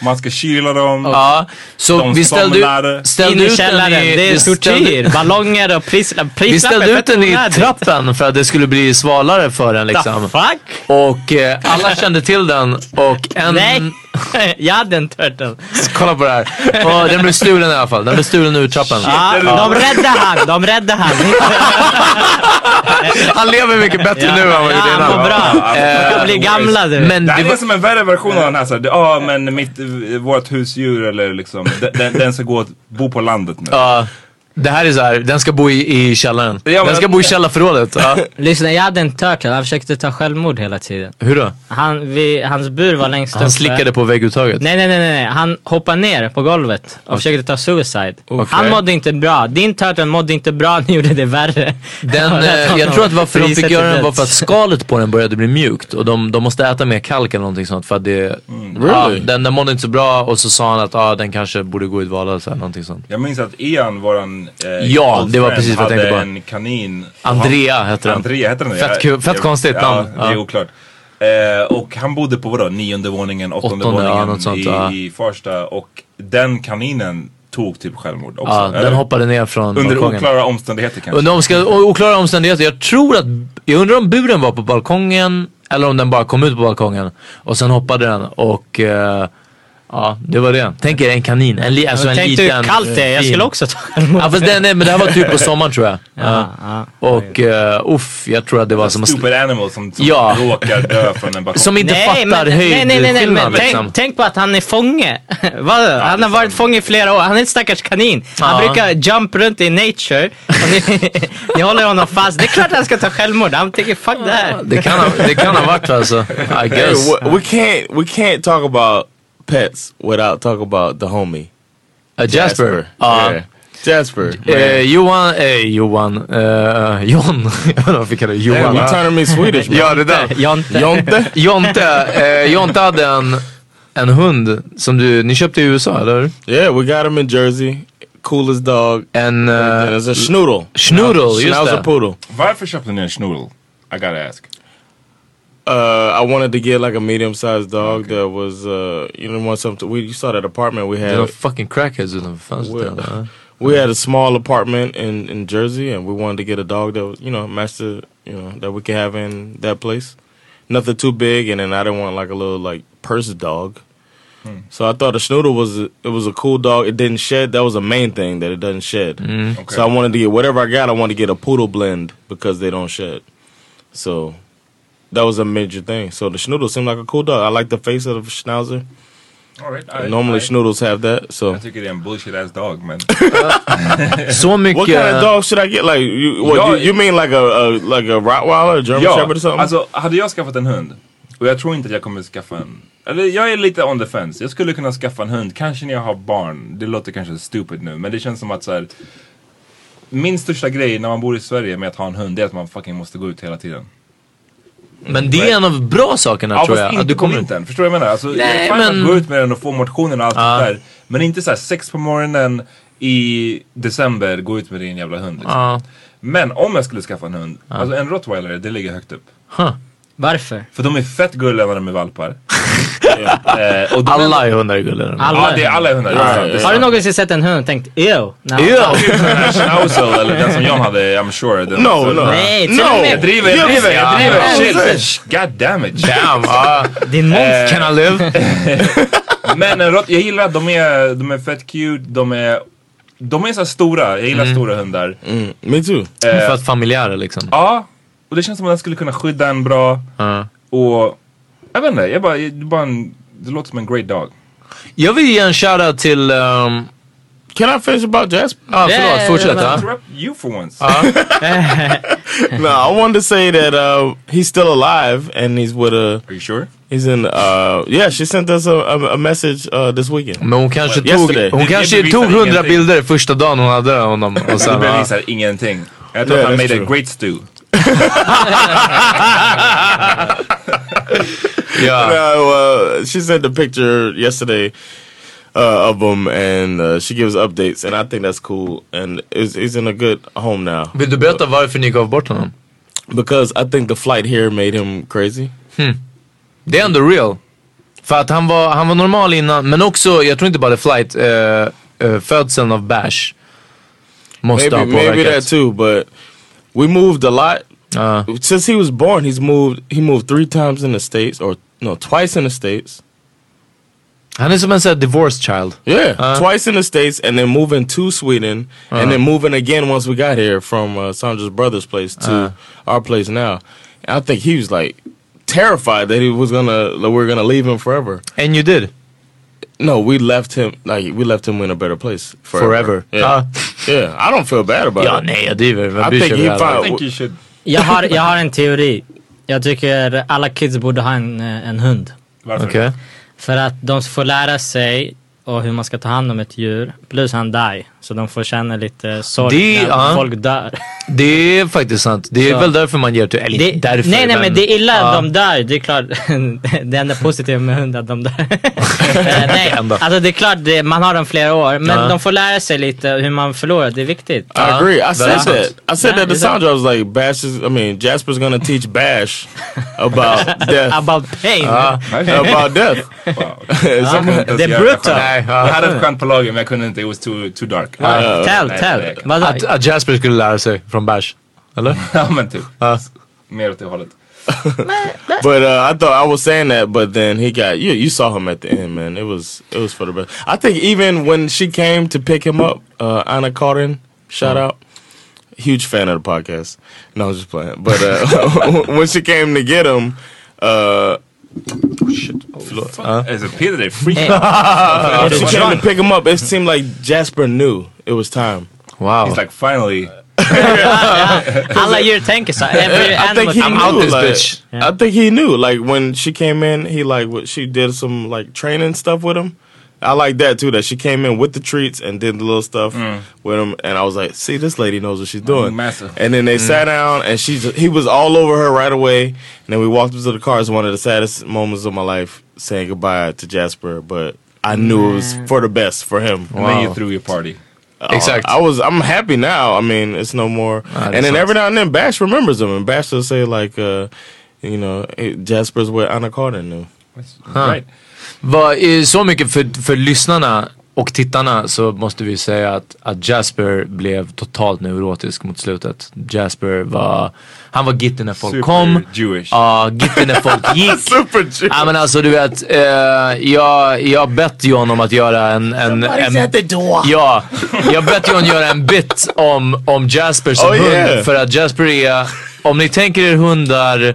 man ska kyla dem. Ja, så De vi ställde, somnar. ut- ställde ut den i... Det är vi tortyr. Ballonger och prislapp. Vi Prislapp ställde ut den i trappen för att det skulle bli svalare för den liksom. The fuck? Och eh, alla kände till den och en... Nej, jag hade en turtle. Kolla på det här. Och den blev stulen i alla fall. Den blev stulen ur trappen. Ja, de räddade han, de räddade han. Han lever mycket bättre nu än vad han Ja, gjorde han innan. mår bra. Blir gamla du. Men Det här är som en värre version av den här ja men mitt, vårt husdjur eller liksom, den, den- ska gå bo på landet nu. Ja, Det här är så här, den ska bo i, i källaren. Ja, men- den ska bo i källarförrådet. Ja. Lyssna, jag hade en turtle, han försökte ta självmord hela tiden. Hur då? Han, vi, hans bur var längst Han uppe. slickade på vägguttaget. Nej, nej, nej, nej. Han hoppade ner på golvet och försökte ta suicide. Okej. Han mådde inte bra. Din turtle mådde inte bra, ni gjorde det värre. Den, eh, jag tror att varför de fick göra den var för att skalet på den började bli mjukt och de, de måste äta mer kalk eller någonting sånt för att det, ja, Really? den, den mådde inte så bra och så sa han att ah, den kanske borde gå i dvala eller någonting sånt. Jag minns att Ian, våran eh, Ja, det var precis vad jag tänkte på. en kanin. Andrea hette den. Andrea hette den Fett kul- fett konstigt ja, namn. det är Ja. oklart. Eh, och han bodde på vadå, nionde våningen, åttonde, Åttonde, ja, våningen något sånt, i, ja. i Farsta. Och den kaninen tog typ självmord också. Ja, eller? den hoppade ner från Under balkongen. oklara omständigheter kanske. Under omska- oklara omständigheter. Jag tror att, jag undrar om buren var på balkongen eller om den bara kom ut på balkongen. Och sen hoppade den och eh, ja, det var det. Tänk er en kanin. En, li- alltså en Tänk liten. hur kallt det är, jag skulle också ta självmord. Ja fast den, men det här var typ på sommaren tror jag. Ja, ja. Och uh, uff, jag tror att det var som att Stupid animal som, som Ja. råkar dö från en balkong. Som inte fattar men, nej, nej, nej, nej, men liksom. tänk, tänk på att han är fånge. Vad? han har varit fånge i flera år. Han är en stackars kanin. Han Ja. brukar jump runt i nature. Ni, ni håller honom fast. Det är klart han ska ta självmord. Han tänker fuck det här. Det kan, ha, det kan ha varit alltså. I Hey, guess. we, we can't we can't talk about pets without talking about the homie Uh, Jasper. Ja. Yeah. Jasper. Eh, Johan, eh, Johan, eh, John. jag vet inte varför jag kallar det Hey, Johan. you turning me Swedish, man. Ja det där. Jonte. Jonte? Jonte, eh, Jonte hade en, en hund som du, ni köpte i USA eller? Yeah, we got him in Jersey. Coolest dog. En And uh, it's a schnoodle. Schnoodle, just Schnauzer det. poodle. Varför köpte ni en schnoodle? I gotta ask. Uh, I wanted to get like a medium-sized dog that was, uh, you know, want something. We you saw that apartment we det är de had. fucking crackheads utanför fönstret. Well, eller? We had a small apartment in in Jersey, and we wanted to get a dog that was, you know, matched the, you know, that we could have in that place. Nothing too big, and then I didn't want like a little like purse dog. So I thought a schnoodle was a, it was a cool dog. It didn't shed. That was the main thing that it doesn't shed. So I wanted to get whatever I got. I wanted to get a poodle blend because they don't shed. So that was a major thing. So the schnoodle seemed like a cool dog. I like the face of the schnauzer. All right, I, Normally I, schnoodles have that. So Jag tycker det är en bullshit ass dog men. Så mycket... what kind of dog should I get? Like you, what, Ja, you, you mean like a, a like a Rottweiler, German ja, Shepherd or something? alltså hade jag skaffat en hund och jag tror inte att jag kommer skaffa en. Eller jag är lite on the fence. Jag skulle kunna skaffa en hund, kanske när jag har barn. Det låter kanske stupid nu men det känns som att så här. Min största grej när man bor i Sverige med att ha en hund det är att man fucking måste gå ut hela tiden. Men det är en av bra sakerna Ja tror jag. inte Att du kommer... vintern, förstår du vad jag menar? Alltså, Nej, jag men- att gå ut med den och få motionen och allt Ja. sånt där. Men inte så här sex på morgonen i december, gå ut med din jävla hund. Liksom. Ja. Men om jag skulle skaffa en hund, alltså en rottweiler, det ligger högt upp. Huh. Varför? För de är fett gulliga när de är valpar. Eh, och Alla är hundar i gullen. Alla. Ja, det är alla är hundar. det är Har du någonsin sett en hund och tänkt ew? No. Ja. Typ schnauzer, eller den som John hade, I'm sure. Den, no, så- no, Nej, no. Jag driver, jag driver, jag driver. Shit, god damn it. Damn, ah. Din monster. Can I live? Men en rott, jag gillar att de är, de är fett cute, de är, de är så stora. Jag gillar stora hundar. Mm, me too. För att familjära liksom. Ja, och det känns som att den skulle kunna skydda en bra. Ja. Och jag vet inte, jag bara, det, är bara en, det låter som en great dog. Jag vill ge en shoutout till... Um, Can I finish about Jasper? ah, Yeah, förlåt, fortsätt. Interrupt you for once. no, I wanted to say that uh, he's still alive and he's with a. Are you sure? He's in. Uh, yeah, she sent us a, a, a message uh, this weekend. Men hon kanske Well, tog, yesterday. hon Det- det kanske tog hundra ingenting. bilder första dagen hon hade honom. Och Det sen, ja. bevisar ingenting. Jag tror Yeah, att han made a true. great stew. No, uh, she sent a picture yesterday uh, of him, and uh, she gives updates, and I think that's cool. And he's, in a good home now Vill du berätta varför ni gav bort honom? because I think the flight here made him crazy. Det är ändå real. För att han var, han var normal innan, men också, jag tror inte bara det flight, uh, uh, födseln av Bash måste Maybe ha maybe påverkat. that too, but we moved a lot. Ja. Since he was born, he's moved. He moved three times in the states, or no, twice in the states. han är som en sån här divorced child. Yeah, Uh. twice in the states, and then moving to Sweden, and then moving again once we got here from uh, Sandra's brother's place to Uh. our place now. And I think he was like terrified that he was gonna that we were gonna leave him forever. And you did. No, we left him like we left him in a better place forever. Forever. Yeah, yeah. I don't feel bad about Ja, it. nej jag driver. Vem I think he väl? I think you should. Jag har, jag har en teori. Jag tycker alla kids borde ha en, eh, en hund. Varför? För att de får lära sig och hur man ska ta hand om ett djur. Plus han die. Så de får känna lite sorg Det- när ja. folk dör. Det är faktiskt sant. Det är Så. väl därför man ger till, eller Det, inte därför. nej nej men det är illa Ja. att de dör. Det är klart. det enda positiva med hund är att de dör. Eh, nej, alltså det är klart det, man har dem flera år. Men Ja. de får lära sig lite hur man förlorar. Det är viktigt. I agree. I said that. I said Yeah, that Sandra. I was like, Bash is. I mean, Jasper's gonna teach Bash about death. About pain. about death. Wow. det är brutal. Nej, Jag ja. hade ett skämt på lager men jag kunde inte, it was too, too dark. Ja, tell, nej, tell. nej. Vadå? Att, att Jasper skulle lära sig från Bash. Eller? Ja men typ. Ja. Mer åt det hållet. But uh, I thought I was saying that, but then he got you. You saw him at the end, man. It was it was for the best. I think even when she came to pick him up, uh, Anna Carden, shout out, huge fan of the podcast. No, I was just playing. But uh, when she came to get him, uh, Alltså Peter är freak. uh, she came to pick him up. It seemed like Jasper knew it was time. Wow. He's like finally. Alla djur tänker så. Every I think he I'm knew. out this like, bitch. Yeah. I think he knew. Like when she came in, he like what she did some like training stuff with him. I like that too. That she came in with the treats and did the little stuff with him, and I was like, "See, this lady knows what she's doing." massive. And then they sat down, and she's he was all over her right away. And then we walked into the car. It's one of the saddest moments of my life, saying goodbye to Jasper. But I knew it was for the best for him. And then you threw your party. Exakt. I was. I'm happy now. I mean, it's no more. Ah, and that then every now and then, Bash remembers them, and Bash will say like, uh, you know, hey, Jasper's what Anna Carter knew. Huh. Right. Vad är så mycket för, för lyssnarna och tittarna så måste vi säga att, att Jasper blev totalt neurotisk mot slutet. Jasper var, han var gitti när folk Super kom. Jewish. Ja, gitti när folk gick. Super Jew. Ja men alltså du vet, eh, jag, jag bett ju honom att göra en... en, en Ja, jag bett ju honom göra en bit om, om Jasper som Oh, hund. yeah. För att Jasper är, om ni tänker er hundar,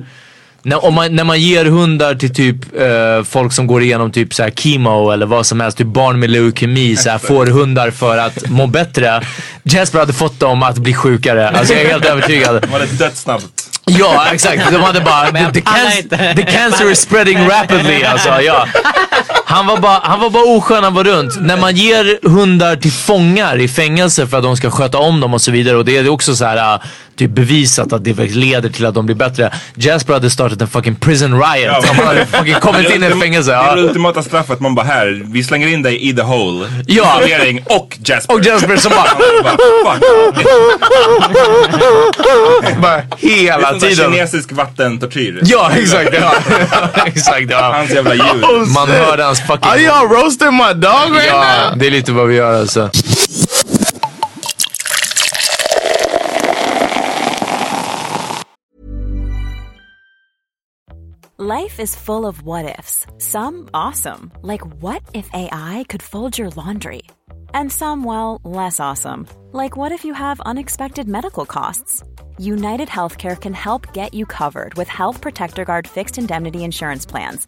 när, om man, när man ger hundar till typ eh, folk som går igenom typ så här chemo eller vad som helst, typ barn med leukemi, så här, får hundar för att må bättre. Jasper hade fått dem att bli sjukare. Alltså jag är helt övertygad. Det var det dödssnabbt. Ja, exakt. De hade bara, the, the, cancer, the cancer is spreading rapidly. Alltså, ja. Han, var bara, han var bara oskön, han var runt. När man ger hundar till fångar i fängelse för att de ska sköta om dem och så vidare. Och det är också så här, äh, typ bevisat att det faktiskt leder till att de blir bättre. Jasper hade startat en fucking prison riot. Han hade fucking kommit in i fängelse. Det är det ultimata straffet. Man bara här, vi slänger in dig i the hole. Ja. Servering och Jasper. Och Jasper som bara, bara, fuck. bara Det är hela sån där tiden. kinesisk vattentortyr. Ja, exakt. Ja. exakt ja. Hans jävla ljud. Man hörde hans fucking... Are y'all roasting my dog right Ja, now? det är lite vad vi gör alltså. Life is full of what ifs. Some awesome, like what if AI could fold your laundry? And some, well, less awesome, like what if you have unexpected medical costs? United Healthcare can help get you covered with Health Protector Guard fixed indemnity insurance plans.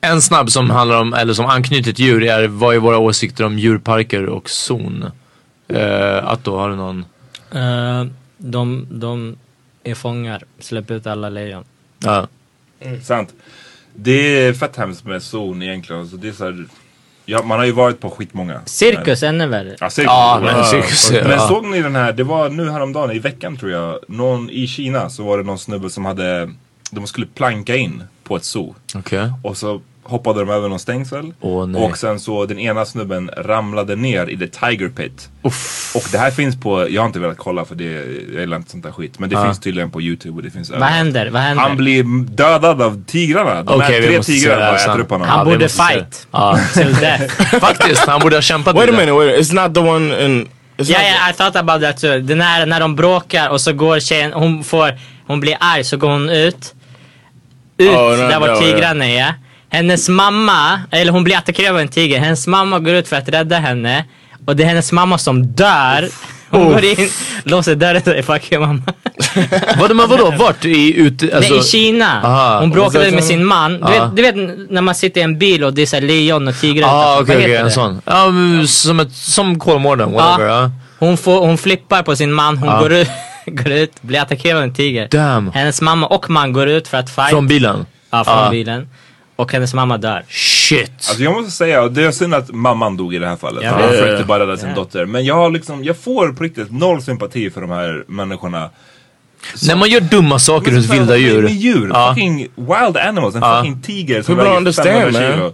En snabb som handlar om, eller som anknyter till djur är vad är våra åsikter om djurparker och zon? Uh, Atto, har du någon? Uh, de, de är fångar, släpp ut alla lejon. Ja. Mm. Sant. Det är fett hemskt med zon egentligen. Alltså det är så här, ja, man har ju varit på skitmånga. Cirkus ännu värre. Ja, cirkus. Ja, men cirkus, Men ja. såg ni den här, det var nu häromdagen i veckan tror jag. Någon i Kina så var det någon snubbe som hade, de skulle planka in på ett zoo. Okej. Och så hoppade de över någon stängsel. Nej. och sen så den ena snubben ramlade ner i the tiger pit. Och det här finns på, jag har inte velat kolla för det, jag gillar inte sånt där skit. Men det Ja. finns tydligen på youtube och det finns Vad händer? Vad händer? Han blir dödad av tigrarna. De Okej, här tre tigrarna bara äter upp honom. Han borde fight. Ja. Till death. Faktiskt, han borde ha kämpat Wait a minute, wait. It's not the one in. Ja, not ja, I thought about that too. Den här när de bråkar och så går tjejen, hon får, hon blir arg så går hon ut. Ut Oh, no, där var no, tigrarna är. Hennes mamma, eller hon blir attackerad av en tiger. Hennes mamma går ut för att rädda henne. Och det är hennes mamma som dör. Hon går in, låser dörren och säger fuck your mamma. Vadå, men vadå? Vart? I, ute, alltså, Nej, i Kina. Aha. Hon bråkade med sin man. Du, Ja. vet, du vet när man sitter i en bil och det är så lejon och tigrar Ja, utanför. okej, Vad heter en det? sån. Ja, men som, ett, som Kolmården, whatever. Ja. Hon, får, hon flippar på sin man, hon Ja. går, ut, går ut, blir attackerad av en tiger. Damn. Hennes mamma och man går ut för att fight. Från bilen? Ja, från Ja. bilen. Och hennes mamma dör. Shit. Alltså jag måste säga, det är synd att mamman dog i det här fallet. Ja, ja, försökte bara rädda sin dotter. Men jag har liksom, jag får på riktigt noll sympati för de här människorna. När man gör dumma saker runt vilda Med djur. djur. Ja. Fucking wild animals. En fucking tiger som väger understand, 500 man. kilo.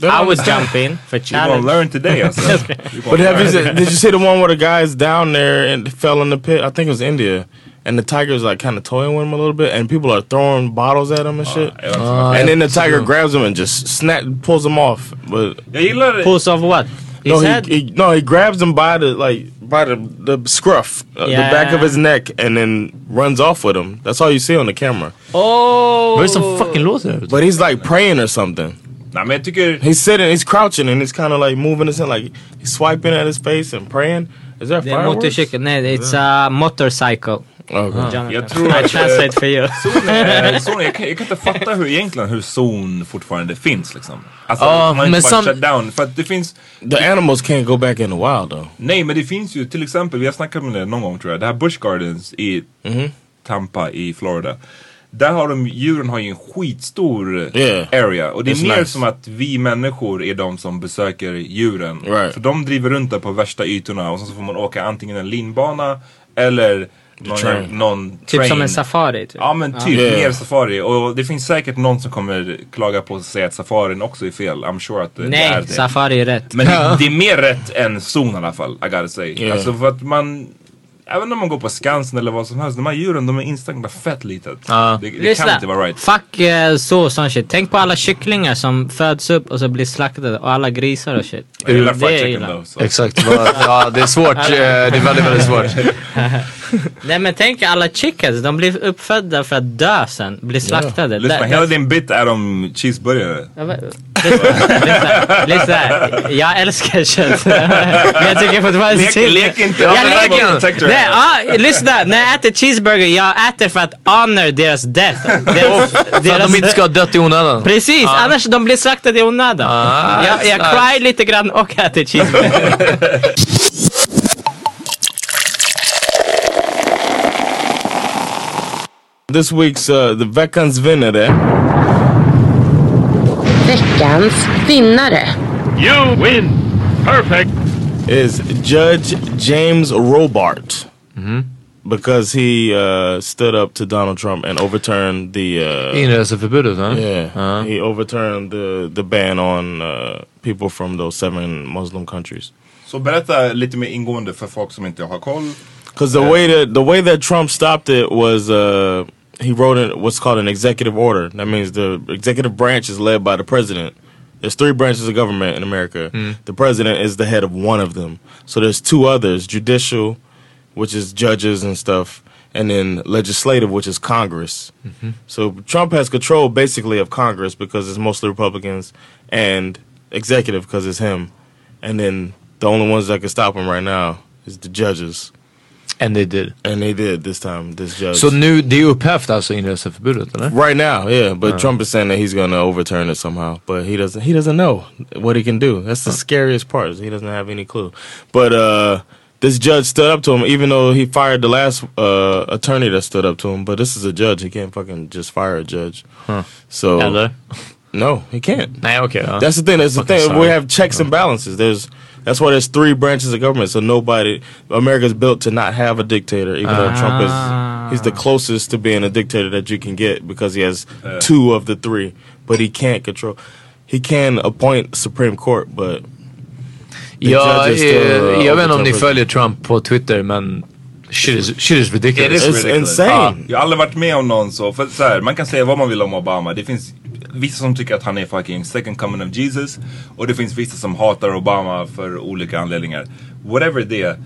Ja. I was jumping for You gonna challenge. learn today alltså. You But gonna have you learn. seen, did you see the one where the guy's down there and fell in the pit? I think it was India. And the tiger's like kind of toying with him a little bit, and people are throwing bottles at him and shit. jag vet and then the tiger grabs him and just snap, pulls him off. But Jag gillar Pulls of what? His no, he, head? he no, he grabs him by the like by the the scruff, uh, the back of Yeah. his neck, and then runs off with him. That's all you see on the camera. Oh! Vad är det fucking låter? But he's like praying or something. Nej men jag tycker, He's sitting, he's crouching, and he's kind of like moving his hand, like he's swiping at his face and praying. Is that Det är fireworks? motorcykel, nej it's a motorcycle. Okay. Jag tror I att... translate for you. Zon är, zon, jag, kan, jag kan inte fatta hur egentligen hur zon fortfarande finns liksom. Alltså Ja, man inte sam- shut down. För att det finns, The animals can't go back in the wild though. nej men det finns ju till exempel, vi har snackat om det någon gång tror jag. Det här Busch Gardens i Tampa i Florida. Där har de, djuren har ju en skitstor Yeah. area. Och det är It's mer nice. som att vi människor är de som besöker djuren. Right. För de driver runt där på värsta ytorna och sen så får man åka antingen en linbana eller någon, train. någon Typ train. som en safari. Typ. Ja men typ Yeah. mer safari. Och det finns säkert någon som kommer klaga på sig och säga att safarin också är fel. I'm sure att det, det är Nej, det. safari är rätt. Men det, det är mer rätt än zon i alla fall, I gotta say. Yeah. Alltså för att man, även om man går på Skansen eller vad som helst, de här djuren de är instängda fett litet. Ja. Det, det kan inte vara right. fuck eh, så sån shit. Tänk på alla kycklingar som föds upp och så blir slaktade och alla grisar och shit. Jag gillar Det fried är chicken though. Exakt. Ja, det är svårt. eh, Det är väldigt, väldigt svårt. Nej men tänk alla chickens, de blir uppfödda för att dö sen, blir slaktade. Lyssna, Där- hela din bit är om cheeseburgare. Ja, men- Lyssna. Jag älskar kött. Men jag tycker fortfarande Lek, lek inte, Jag leker-. Nej, ja, lyssna. När jag äter cheeseburger, jag äter för att honor deras death. Deras, För att de inte ska ha dött i onödan. Precis, annars de blir slaktade i onödan. Ah, jag jag exakt. cry lite grann och äter cheeseburger. This week's uh, the veckans vinnare Veckans vinnare. You win. Perfect. is Judge James Robart because he uh, stood up to Donald Trump and overturned the uh, Inreseförbudet va? yeah Ja. he overturned the the ban on uh, people from those seven Muslim countries. Så berätta lite mer ingående för folk som inte har koll. Because the way that the way that Trump stopped it was uh, he wrote in what's called an executive order. That means the executive branch is led by the president. There's three branches of government in America. Hmm. The president is the head of one of them. So there's two others: judicial, which is judges and stuff, and then legislative, which is Congress. Mm-hmm. So Trump has control basically of Congress because it's mostly Republicans, and executive because it's him. And then the only ones that can stop him right now is the judges. And they did. And they did this time, this judge. Så nu, det är upphävt alltså inreseförbudet eller? Right now, yeah. But Uh. Trump is saying that he's going to overturn it somehow, but he doesn't. He doesn't know what he can do. That's the scariest part. Is he doesn't have any clue. But uh, this judge stood up to him, even though he fired the last uh, attorney that stood up to him. But this is a judge; he can't fucking just fire a judge. Huh. So Eller? no, he can't. Nej okej. ja. That's the thing. That's the thing. sorry. We have checks and balances. There's that's why there's three branches of government. So nobody, America's built to not have a dictator. Even though Trump is, he's the closest to being a dictator that you can get because he has Yeah. two of the three, but he can't control. He can appoint Supreme Court, but the Jag, judges still, är, uh, jag vet inte om ni följer Trump på Twitter men shit is, shit is It ridiculous. is ridiculous. insane. Ja, jag har aldrig varit med om någon så. För så här, man kan säga vad man vill om Obama. Det finns vissa som tycker att han är fucking second coming of Jesus. Och det finns vissa som hatar Obama för olika anledningar. Whatever det är.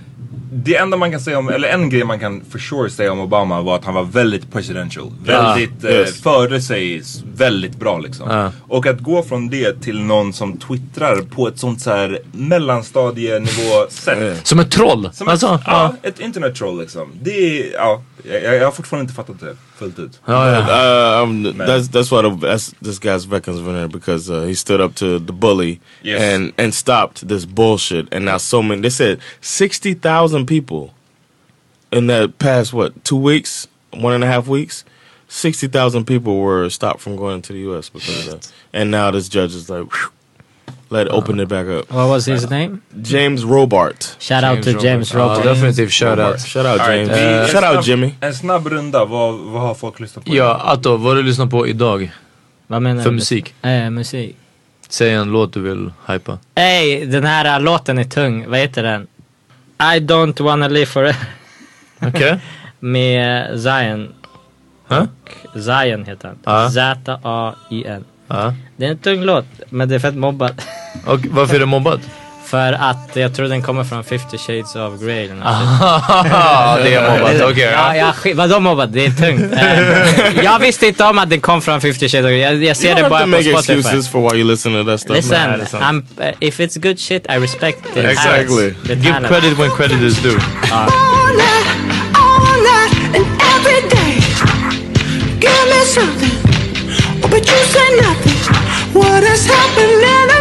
Det enda man kan säga om, eller en grej man kan for sure säga om Obama var att han var väldigt presidential. Väldigt, eh, yes. förde sig väldigt bra liksom. Ja. Och att gå från det till någon som twittrar på ett sånt så här mellanstadienivå sätt. Som ett troll. Som alltså, ett, ja, ett internet troll liksom. Det är, ja, jag, jag har fortfarande inte fattat det fullt ut. Ja, ja. Uh, um, that's that's why the, that's, this guy's veterans winner because uh, he stood up to the bully Yes. and and stopped this bullshit. And now so many they said sixty thousand people in that past what two weeks, one and a half weeks, sixty thousand people were stopped from going to the U.S. because of that. And now this judge is like, whew, let open it back up. What was his name? James Robart. Shout out to James Ja, Robert. definitivt shout out. Shout out right, James. vi- en Shout out snabb- Jimmy. En snabb runda, vad, vad har folk lyssnat på? Ja, Atto, vad har du lyssnat på idag? Vad menar För du? musik? Eh, musik. Säg en låt du vill hypa. Ey, den här äh, låten är tung. Vad heter den? I don't wanna live forever. Okej. Med äh, Zion. Huh? Zion heter han. Ja. Z-A-I-N. Ja. Det är en tung låt, men det är fett mobbad. Och varför är det mobbat? För att jag tror den kommer från 50 shades of Grey eller något. Aha, det är mobbat, okej. Ja, vadå mobbat? Det är tungt. Eh, jag visste inte om att den kom från 50 shades of Grey. Jag, jag ser You det don't have bara to på make Spotify. excuses for why you listen to that stuff. Listen. I'm, uh, if it's good shit I respect the Exactly. the Give talent. credit when credit is due. Ja. all night and every day. Give me something, but you say nothing. What is happening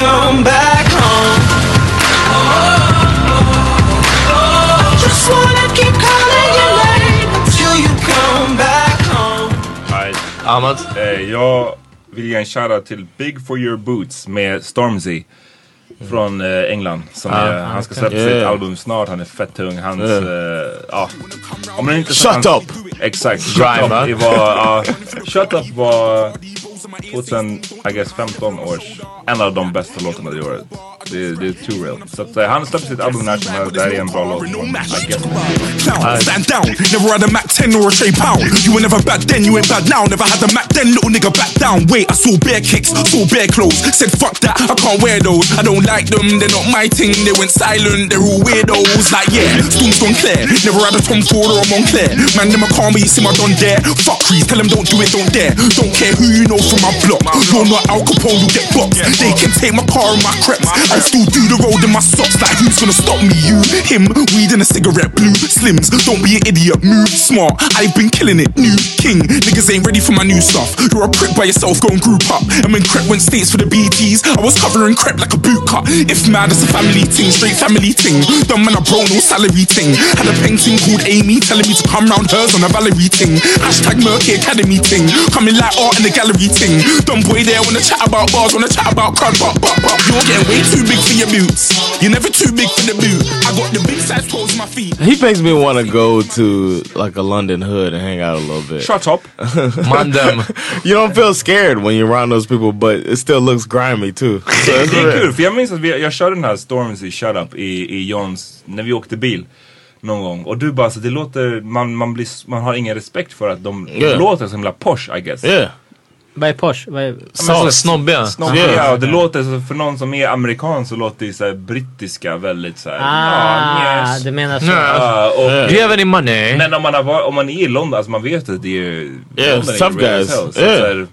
come back home. Just wanna keep calling your name until you come back home. Nej. Ahmad? Eh, jag vill ge en shoutout till Big for your boots med Stormzy. Från eh, England. Som Ah, är, han ska släppa Yeah. sitt album snart. Han är fett tung. Hans, Yeah. eh, ja. Om man inte Shut han, up! Exakt. Shut Grime, up. var, ja, Shut up var 2000, I guess 15 års, en av de bästa låtarna det året. Det, det är too real. Så att, eh, han släpper sitt album när som helst. Det här är en bra låt. stand down. Never had a Mac 10 or a Shay Pound. You were never bad then, you ain't bad now. Never had a Mac then, little nigga back down. Wait, I saw bare kicks, saw bare clothes. Said fuck that, I can't wear those. I don't like them, they're not my thing. They went silent, they're all weirdos. Like yeah, storm's gone clear. Never had a Tom Ford or a Montclair. Man, them a call me, see my done there. Fuck crease, tell them don't do it, don't dare. Don't care who you know from my block. You're not Al Capone, you get boxed. They can take my car and my creps. I still do the road in my socks. Like who's gonna stop me? You, him, weed and a cigarette, blue slims. Don't be an idiot, move smart. I've been killing it, new king. Niggas ain't ready for my new stuff. You're a prick by yourself, go and group up. And when Crep went states for the BTs, I was covering Crep like a boot cut. If mad, it's a family ting, straight family ting. Dumb man, I bro, no salary ting. Had a painting called Amy telling me to come round hers on a Valerie ting. Hashtag Murky Academy ting. Coming like art in the gallery ting. Dumb boy there wanna chat about bars, wanna chat about crud, but, but, but. You're getting way too big for your boots. You're never too big for the boot. I got the big size toes on my feet. He makes me want to go to like a London hood and hang out a little bit. Shut up! Man them. you don't feel scared when you're around those people, but it still looks grimy too. So it's Det är kul, för jag minns att vi, jag körde den här Stormzy Shut Up i, i Johns, när vi åkte bil. Någon gång. Och du bara, så det låter, man, man, blir, man har ingen respekt för att de Yeah. låter så himla posh I guess. Yeah. Vad är Porsche? Vad är... Så snobbiga. Snobbiga Yeah. och det låter så för någon som är amerikan så låter det så här brittiska väldigt så här. Ah, ja, yes. du menar så. Ja, och, Do you have any money? Men om man, har, om man är i London, alltså man vet att det är... Yeah, tough guys. Yeah. så här,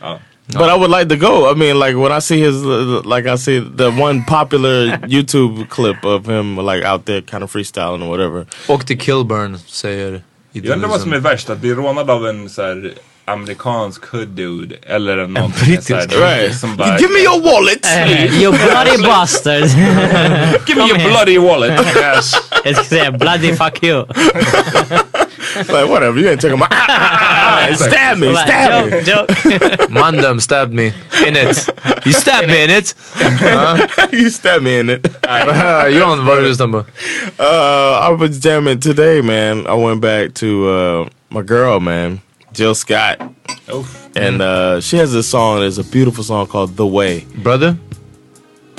ja. But I would like to go. I mean, like when I see his, uh, like I see the one popular YouTube clip of him, like out there, kind of freestyling or whatever. Och till Kilburn säger Jag undrar vad som är värst, att bli rånad av en så här amerikansk hood dude eller en här- brittisk. Right. som bara, Give me your wallet. Eh, you bloody bastard. Give me your bloody wallet. yes. Jag ska säga bloody fuck you. like whatever, you ain't taking my. stab me, stab me. Joke, joke. Mandem stabbed me in it. You stabbed me in it. you stabbed me in it. Uh, John, vad har du lyssnat på? Uh, I was jamming today, man. I went back to uh, my girl, man, Jill Scott, and uh, she has this song. It's a beautiful song called "The Way." Brother?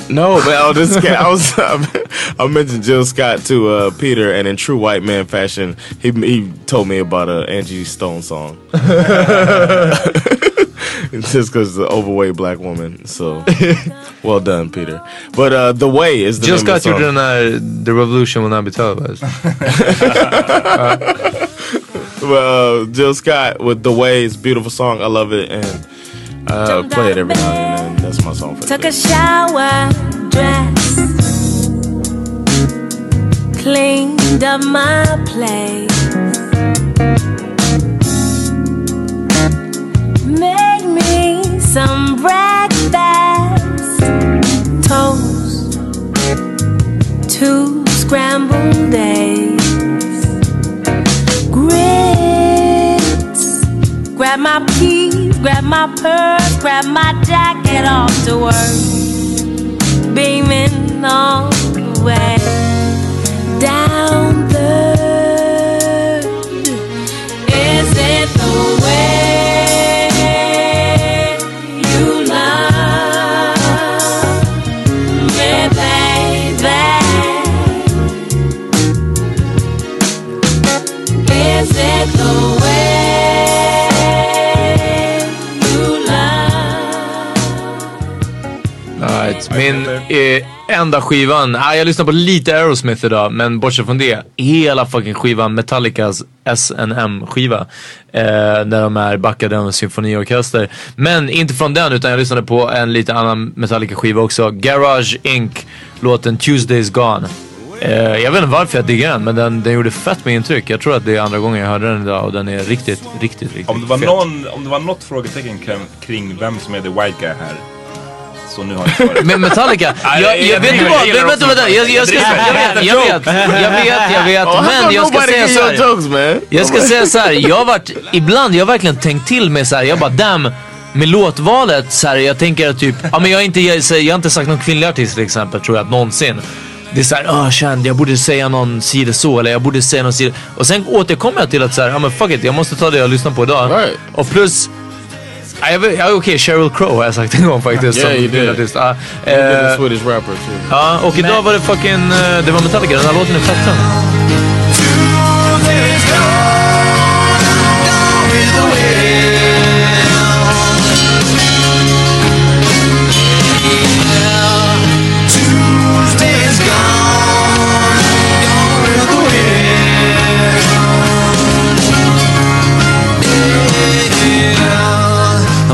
No, man, oh, this guy. I was I mentioned Jill Scott to uh, Peter, and in true white man fashion, he he told me about a Angie Stone song. Just because the overweight black woman. So, well done, Peter. But uh, the way is the Jill Scott gjorde den The Revolution will not be televised. Well, uh, Jill Scott with the a beautiful song. I love it and uh, play it every now and then. That's my song for Took today. a shower, dressed, cleaned up my place, made me some breakfast, toast, two scrambled eggs, Grab my keys, grab my purse, grab my jacket off to work. Beaming all enda skivan, ah, jag lyssnar på lite Aerosmith idag men bortsett från det, hela fucking skivan Metallicas SNM skiva. Eh, där de är backade av en symfoniorkester. Men inte från den utan jag lyssnade på en lite annan Metallica skiva också. Garage Inc. Låten Tuesdays Gone. Eh, jag vet inte varför jag diggar den men den, den gjorde fett med intryck. Jag tror att det är andra gången jag hörde den idag och den är riktigt, riktigt, riktigt Om det, var fet. någon, om det var något frågetecken kring, kring vem som är the white guy här. Så nu har jag. Men Metallica, jag, jag, vet du vad, jag gillar vänta, också vänta, jag, jag, ska, jag vet, jag vet, jag vet, jag vet, men jag ska säga get så your här. jokes, man? Jag ska säga så här, jag har varit, ibland, jag har verkligen tänkt till mig så här, jag bara damn, med låtvalet så här, jag tänker att typ, ja men jag har inte, jag, jag har inte sagt någon kvinnlig artist till exempel tror jag, någonsin. Det är såhär, åh känd, jag borde säga någon sida så eller jag borde säga någon sida. Och sen återkommer jag till att såhär, ja men fuck it, jag måste ta det jag lyssnar på idag. Right. Och plus, ja, jag vet- ja, okej Sheryl Crow har jag sagt en gång faktiskt. Yeah, som you did. kvinnlig artist. Ja, You did a eh, Swedish rapper too. Ja, och idag var det fucking, eh, det var Metallica, den här låten är fett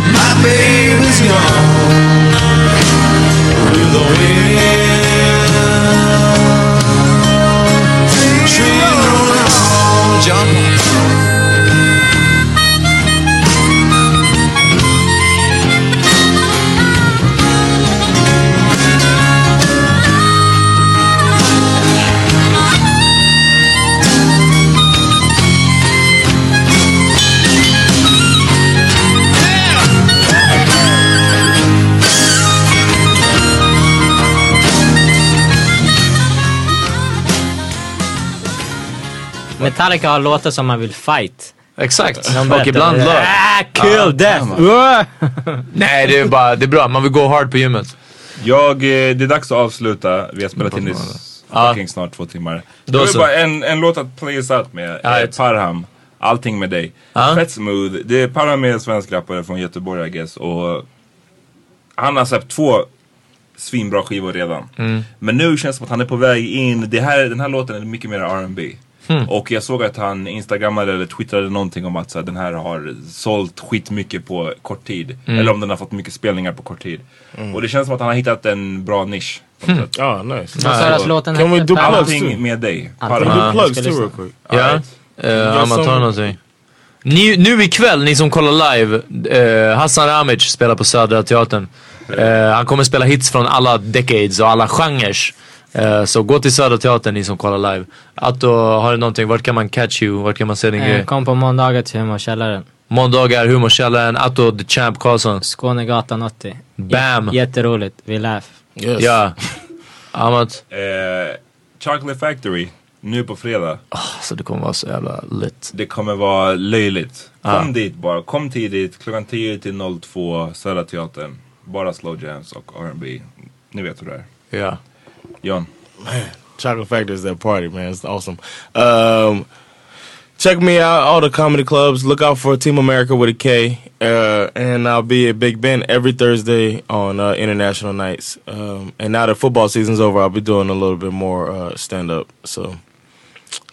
My baby's gone with the wind. Metallica har låtar som man vill fight. Exakt, och ibland love. Ah, kill Ja. death! Nej, det är bara, det är bra. Man vill gå hard på gymmet. Jag, eh, det är dags att avsluta. Vi har spelat in i fucking snart två timmar. Då så. bara en, en låt att play us out med. Ett. Parham. Allting med dig. Fett smooth. Det är para med en svensk rappare från Göteborg I guess. Och han har släppt två svinbra skivor redan. Mm. Men nu känns det som att han är på väg in. Det här, den här låten är mycket mer R&B. Hmm. Och jag såg att han instagrammade eller twittrade någonting om att så här, den här har sålt skitmycket på kort tid. Mm. Eller om den har fått mycket spelningar på kort tid. Mm. Och det känns som att han har hittat en bra nisch. sätt. Oh, nice. Sa du att låten hette? do plugs Allting too? med dig. Do plugs ska too real quick? Ja, Alright. Gör Amat som- har någonting. Ni, nu ikväll, ni som kollar live, eh, Hassan Ramic spelar på Södra Teatern. Eh, han kommer spela hits från alla decades och alla genrer. Eh, så gå till Södra Teatern ni som kollar live. Atto, har du någonting? Vart kan man catch you? Vart kan man se din Eh, grej? kom på måndagar till Humorkällaren. Måndagar, Humorkällaren, Atto the Champ Karlsson. Skånegatan 80. Bam! J- jätteroligt. Vi laugh. Yes. Ja. Amat. Eh, Chocolate Factory. Nu på fredag. Så det kommer vara så jävla lit. Det kommer vara löjligt. Kom Ja. dit bara. Kom tidigt. Klockan 10 till 02. Södra Teatern. Bara slow jams och R&B. Ni vet hur det är. Ja. John. Man, Chocolate Factory is that party, man. It's awesome. Um, check me out, all the comedy clubs. Look out for Team America with a K. Uh, and I'll be at Big Ben every Thursday on uh, international nights. Um, and now that football season's over, I'll be doing a little bit more uh, stand up. So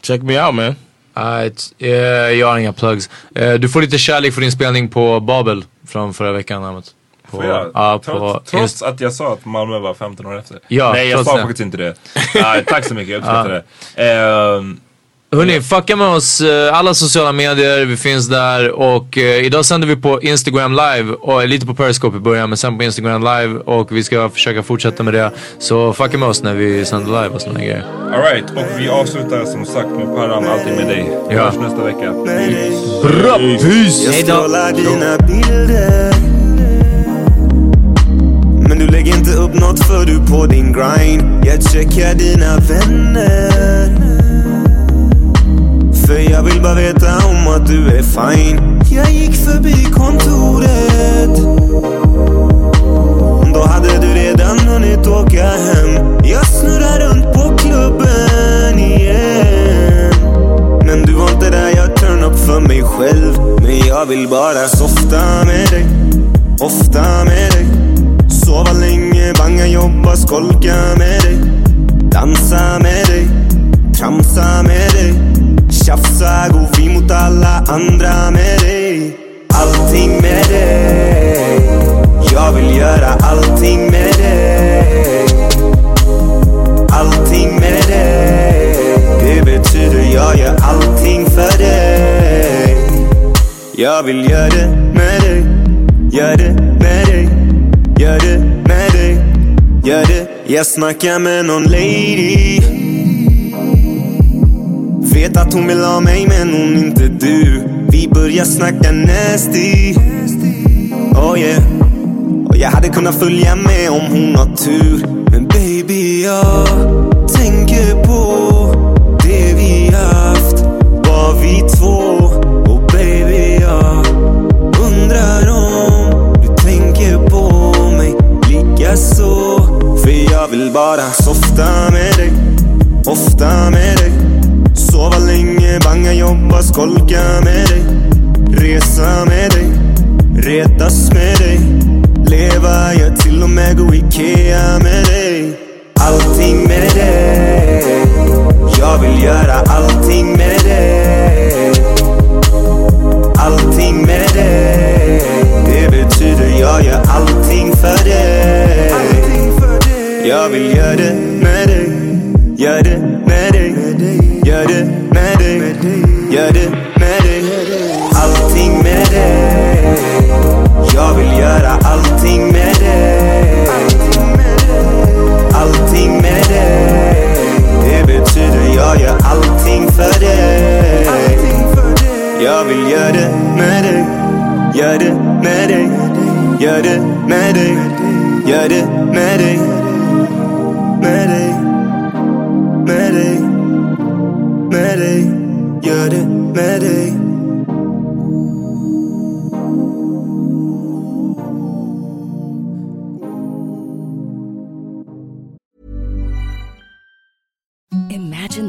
check me out, man. Right. Jag har inga plugs. Eh, du får lite kärlek för din spelning på Babel från förra veckan Amat. På, Får jag? ja, på trots, trots att jag sa att Malmö var 15 år efter. Ja, Nej jag sa det. faktiskt inte det. Nej, tack så mycket, jag uppskattar det. Ehm, Hörni, fucka med oss eh, alla sociala medier, vi finns där och eh, idag sänder vi på Instagram live och lite på Periscope i början men sen på Instagram live och vi ska försöka fortsätta med det. Så fucka med oss när vi sänder live och såna grejer. Alright, och vi avslutar som sagt med Param, allting med dig. Vi Ja. hörs nästa vecka. Bra, peace! Jag dina bilder men du lägger inte upp något för du på din grind. Jag checkar dina vänner. För jag vill bara veta om att du är fine. Jag gick förbi kontoret. Då hade du redan hunnit åka hem. Jag snurrar runt på klubben igen. Men du var inte där, jag turn up för mig själv. Men jag vill bara softa med dig Ofta med dig. Sova länge, banga, jobba, skolka med dig. Dansa med dig Tramsa med dig. Tjafsa, gå vi mot alla andra med dig. Allting med dig. Jag vill göra allting med dig. Allting med dig. Det betyder jag gör allting för dig. Jag vill göra det med dig. Gör det med dig Jag snackar med någon lady. Vet att hon vill ha mig men hon inte du. Vi börjar snacka nasty. Oh yeah. Och jag hade kunnat följa med om hon har tur. Men baby jag bara softa med dig Ofta med dig. Sova länge, banga, jobba, skolka med dig. Resa med dig, retas med dig. Leva, ja till och med gå Ikea med dig. Allting med dig. Jag vill göra allting med dig. Allting med dig. Det betyder jag gör allting för dig. Jag vill göra det med dig Gör det med dig Gör det med dig Gör det med dig Allting med dig Jag vill göra allting med dig Allting med dig Det betyder jag gör allting för dig Jag vill göra det med dig Gör det med dig Gör det med dig Gör det med dig